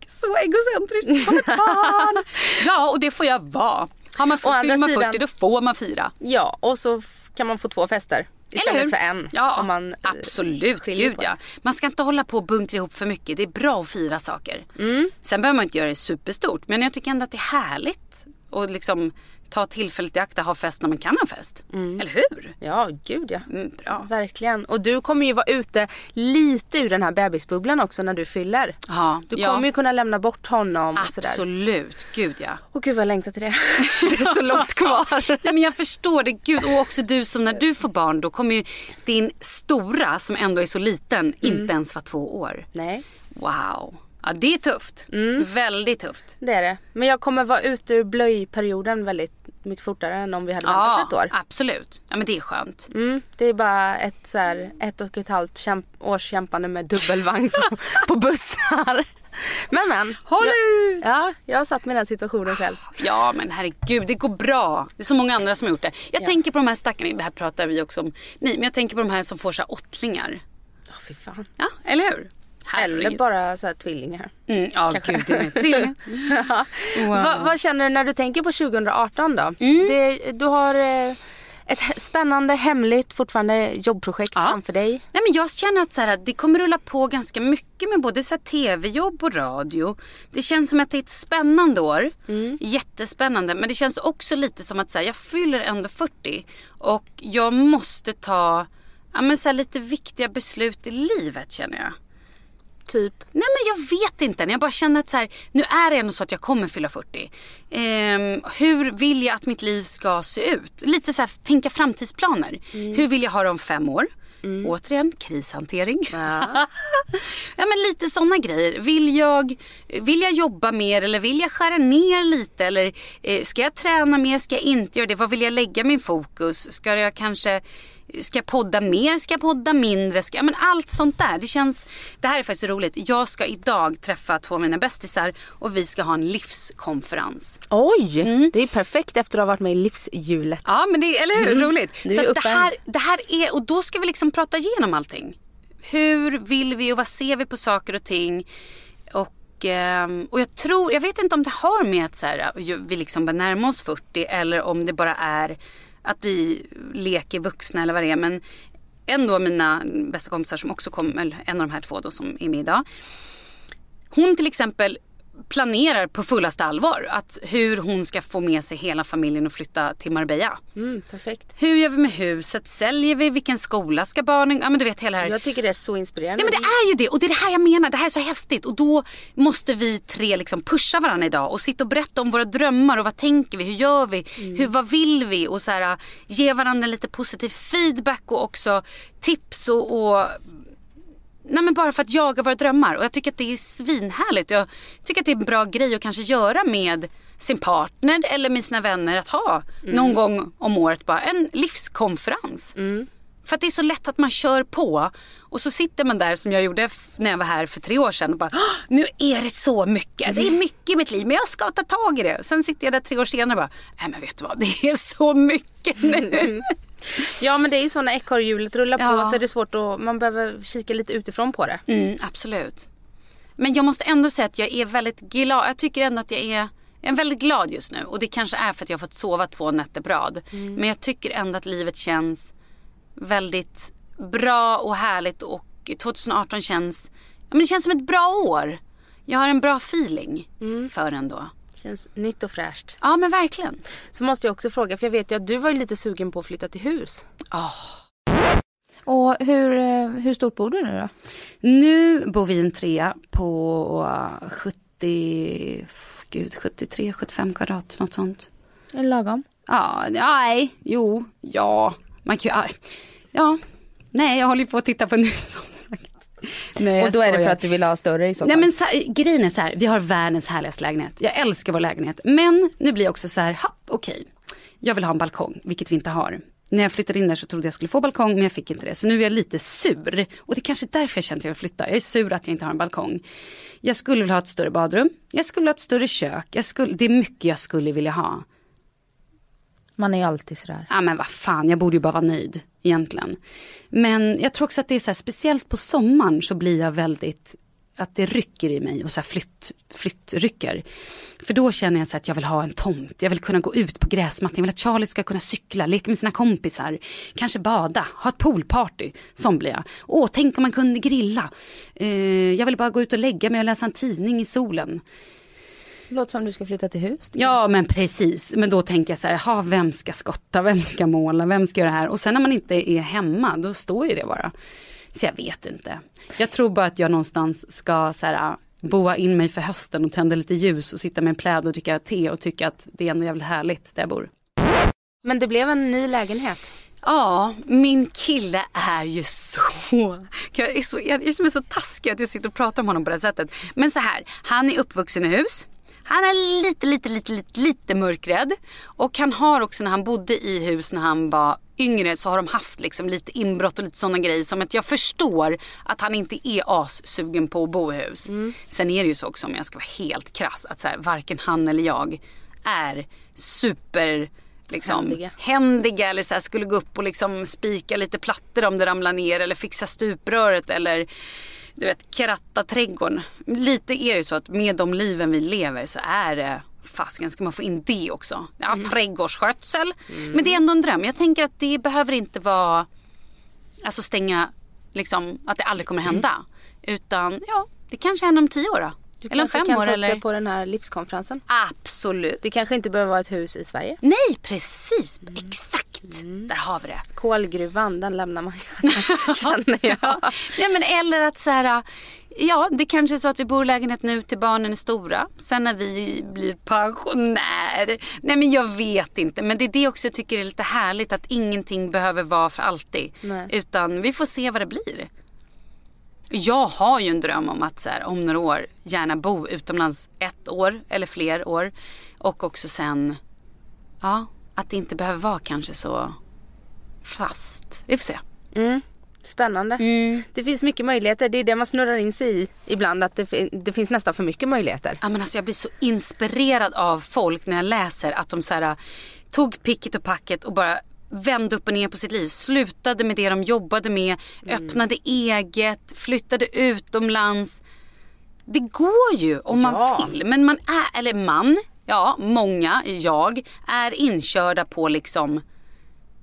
Så egocentriskt som ett barn. ja och det får jag vara. Har man man 40 sidan- då får man fira. Ja, och så kan man få två fester. Istället för en. Ja, om man, eh, absolut. Gud ja. Man ska inte hålla på och bunkra ihop för mycket. Det är bra att fira saker. Mm. Sen behöver man inte göra det superstort. Men jag tycker ändå att det är härligt. Och liksom ta tillfället i akt att ha fest när man kan ha fest. Eller hur? Ja, gud ja. Mm, bra. Verkligen. Och du kommer ju vara ute lite ur den här bebisbubblan också när du fyller. Ja, Du ja. kommer ju kunna lämna bort honom och sådär. Absolut. Gud ja. Åh gud vad jag längtar till det. det är så långt kvar. Nej, men jag förstår det. Gud, och också du som när du får barn då kommer ju din stora som ändå är så liten Mm. inte ens vara två år. Nej, Wow. Ja det är tufft. Mm. Väldigt tufft. det är det. Men jag kommer vara ute ur blöjperioden väldigt mycket fortare än om vi hade väntat ett år. absolut. Ja men det är skönt. Mm, det är bara ett, så här, ett och ett halvt kämp- års kämpande med dubbelvagn på, på bussar. Men men. Håll jag, ut! Ja, jag har satt mig i den situationen själv. Ja men herregud, det går bra. Det är så många andra som har gjort det. Jag tänker på de här stackarna, det här pratar vi också om. Nej men jag tänker på de här som får så här åttlingar. Ja, fy fan. Ja, eller hur? Eller bara så här tvillingar. Mm, ja Kanske. gud, det är trillingar. Wow. Va, vad känner du när du tänker på 2018 då? Mm. Det, du har eh, ett spännande, hemligt, fortfarande jobbprojekt Ja. framför dig. Nej, men jag känner att så här, det kommer rulla på ganska mycket med både tv-jobb och radio. Det känns som att det är ett spännande år. Jättespännande. Men det känns också lite som att så här, jag fyller ändå 40. Och jag måste ta ja, men, så här, lite viktiga beslut i livet känner jag. Typ. Nej men jag vet inte. Jag bara känner att så här, nu är det ändå så att jag kommer fylla 40. Ehm, hur vill jag att mitt liv ska se ut? Lite så här, tänka framtidsplaner. Hur vill jag ha det om fem år? Återigen, krishantering. Ja. Ja men lite sådana grejer. Vill jag, vill jag jobba mer eller vill jag skära ner lite? Eller eh, ska jag träna mer? Ska jag inte göra det? Vad vill jag lägga min fokus? Ska jag kanske Ska jag podda mer? Ska jag podda mindre? Ska, men allt sånt där. Det känns, det här är faktiskt roligt. Jag ska idag träffa två av mina bästisar och vi ska ha en livskonferens. Oj, det är perfekt efter att ha varit med i livshjulet. Ja men det eller hur? Roligt. Det är Så det, här, det här är, och då ska vi liksom prata igenom allting. Hur vill vi och vad ser vi på saker och ting? Och, ehm, och jag tror, jag vet inte om det har med att så här, vi liksom börjar närma oss 40 eller om det bara är att vi leker vuxna eller vad det är. Men en av mina bästa kompisar som också kom, eller en av de här två då som är med idag. Hon till exempel planerar på fullaste allvar att hur hon ska få med sig hela familjen och flytta till Marbella. Mm, perfekt. Hur gör vi med huset? Säljer vi? Vilken skola ska barnen... Ja men du vet hela här. Jag tycker det är så inspirerande. Nej men det är ju det och det är det här jag menar. Det här är så häftigt och då måste vi tre liksom pusha varandra idag och sitta och berätta om våra drömmar och vad tänker vi? Hur gör vi? Hur, vad vill vi? Och så här, ge varandra lite positiv feedback och också tips och, och Nej men bara för att jaga våra drömmar och jag tycker att det är svinhärligt. Jag tycker att det är en bra grej att kanske göra med sin partner eller med sina vänner att ha någon gång om året bara en livskonferens. För att det är så lätt att man kör på och så sitter man där som jag gjorde när jag var här för tre år sedan och bara "Åh, nu är det så mycket. Det är mycket i mitt liv men jag ska ta tag i det. Sen sitter jag där tre år senare och bara nej men vet du vad det är så mycket nu. Ja men det är ju så när ekorrhjulet rullar Ja. på så är det svårt att, man behöver kika lite utifrån på det. Mm, absolut. Men jag måste ändå säga att jag är väldigt glad. Jag tycker ändå att jag är, jag är väldigt glad just nu. Och det kanske är för att jag har fått sova två nätter brad. Men jag tycker ändå att livet känns väldigt bra och härligt. Och 2018 känns, ja, men det känns som ett bra år. Jag har en bra feeling för ändå. Känns nytt och fräscht. Ja men verkligen. Så måste jag också fråga, för jag vet ju att du var ju lite sugen på att flytta till hus. Ah. Och hur, eh, hur stort bor du nu då? Nu bor vi i en trea på 70, gud 73, 75 kvadrat, något sånt. Är det lagom? Ja, nej, jo, ja. Man kan ju, ja. Nej, jag håller ju på att titta på nu som sagt. Nej, och då är det för att du vill ha större i så fall? Nej men så, grejen är så här, vi har världens härligaste lägenhet. Jag älskar vår lägenhet. Men nu blir jag också så här, ha, okej. Jag vill ha en balkong, vilket vi inte har. När jag flyttade in där så trodde jag skulle få balkong men jag fick inte det. Så nu är jag lite sur. Och det är kanske därför jag känner att jag vill flytta. Jag är sur att jag inte har en balkong. Jag skulle vilja ha ett större badrum. Jag skulle ha ett större kök. Jag skulle, det är mycket jag skulle vilja ha. Man är ju alltid sådär. Ja men vad fan, jag borde ju bara vara nöjd egentligen. Men jag tror också att det är så här, speciellt på sommaren så blir jag väldigt, att det rycker i mig och så här flytt, flyttrycker. För då känner jag så här att jag vill ha en tomt, jag vill kunna gå ut på gräsmattan, jag vill att Charlie ska kunna cykla, leka med sina kompisar, kanske bada, ha ett poolparty. Sån blir jag. Åh, tänk om man kunde grilla. Eh, jag vill bara gå ut och lägga mig och läsa en tidning i solen. Låter som du ska flytta till hus. Ja men precis, men då tänker jag så här, ha, vem ska skotta, vem ska måla, vem ska göra det här? Och sen när man inte är hemma, då står ju det bara. Så jag vet inte. Jag tror bara att jag någonstans ska så här, boa in mig för hösten och tända lite ljus och sitta med en pläd och dricka te och tycka att det är ändå jävligt härligt där jag bor. Men det blev en ny lägenhet. Ja, min kille är ju så... Jag är så, jag är så taskig att jag sitter och pratar om honom på det här sättet. Men så här, han är uppvuxen i hus. Han är lite, lite, lite, lite, lite mörkrädd. Och han har också när han bodde i hus när han var yngre så har de haft liksom lite inbrott och lite sådana grejer. Som att jag förstår att han inte är assugen på att bo i hus. Sen är det ju så också om jag ska vara helt krass att så här, varken han eller jag är super liksom, Händiga. händiga eller så här, skulle gå upp och liksom spika lite plattor om det ramlar ner eller fixa stupröret eller du vet kratta trädgården. Lite är det så att med de liven vi lever så är det fasken ska man få in det också. Ja, Mm. trädgårdsskötsel. Men det är ändå en dröm. Jag tänker att det behöver inte vara alltså stänga liksom att det aldrig kommer hända. Utan ja, det kanske händer om tio år då. Du eller om fem kan år eller. på den här livskonferensen. Absolut. Det kanske inte behöver vara ett hus i Sverige. Nej precis, Mm. exakt. Där har vi det. Kolgruvan, den lämnar man gärna känner jag. Ja, men eller att så här, ja det kanske är så att vi bor i lägenhet nu till barnen är stora. Sen när vi blir pensionär. Nej men jag vet inte. Men det är det också jag tycker är lite härligt att ingenting behöver vara för alltid. Nej. Utan vi får se vad det blir. Jag har ju en dröm om att så här, om några år gärna bo utomlands ett år eller fler år. Och också sen, ja, att det inte behöver vara kanske så fast. Vi får se. Spännande. Det finns mycket möjligheter. Det är det man snurrar in sig i ibland. Att det, det finns nästan för mycket möjligheter. Ja, men alltså jag blir så inspirerad av folk när jag läser att de så här, tog picket och packet och bara vände upp och ner på sitt liv. Slutade med det de jobbade med, öppnade eget, flyttade utomlands. Det går ju om man Ja. vill. Men man är, eller man, ja många, jag, är inkörda på liksom,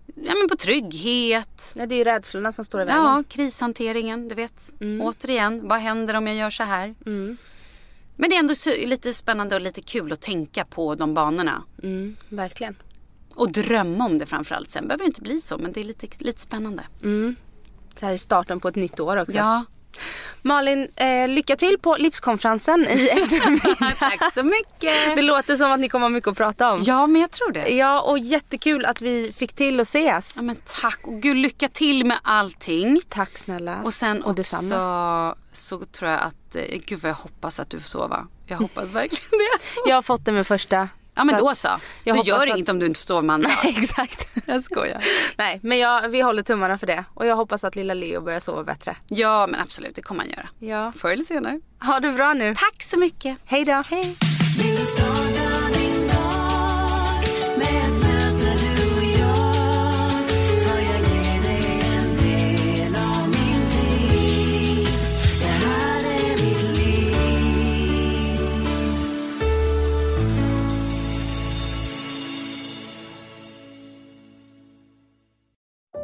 ja men på trygghet. Nej, det är ju rädslorna som står i vägen. Ja, krishanteringen, du vet. Återigen, vad händer om jag gör så här? Men det är ändå lite spännande och lite kul att tänka på de banorna. Mm, verkligen. Och drömma om det framförallt. Sen behöver det inte bli så, men det är lite, lite spännande. Så här i starten på ett nytt år också. Ja, Malin, eh, lycka till på livskonferensen i eftermiddag. tack så mycket. Det låter som att ni kommer ha mycket att prata om. Ja, men jag tror det. Ja, och jättekul att vi fick till att ses. Ja, men tack. Och gud, lycka till med allting. Tack snälla. Och sen och också detsamma. så tror jag att, eh, gud vad jag hoppas att du får sova. Jag hoppas verkligen det. Jag har fått det med första. Ja men Så då så. jag Det hoppas gör att- inget om du inte får sova med andra. Exakt. Jag skojar. Nej, men jag, vi håller tummarna för det. Och jag hoppas att lilla Leo börjar sova bättre. Ja men absolut, det kommer han göra. Ja. Förr eller senare. Ha det bra nu. Tack så mycket. Hej då. Hej.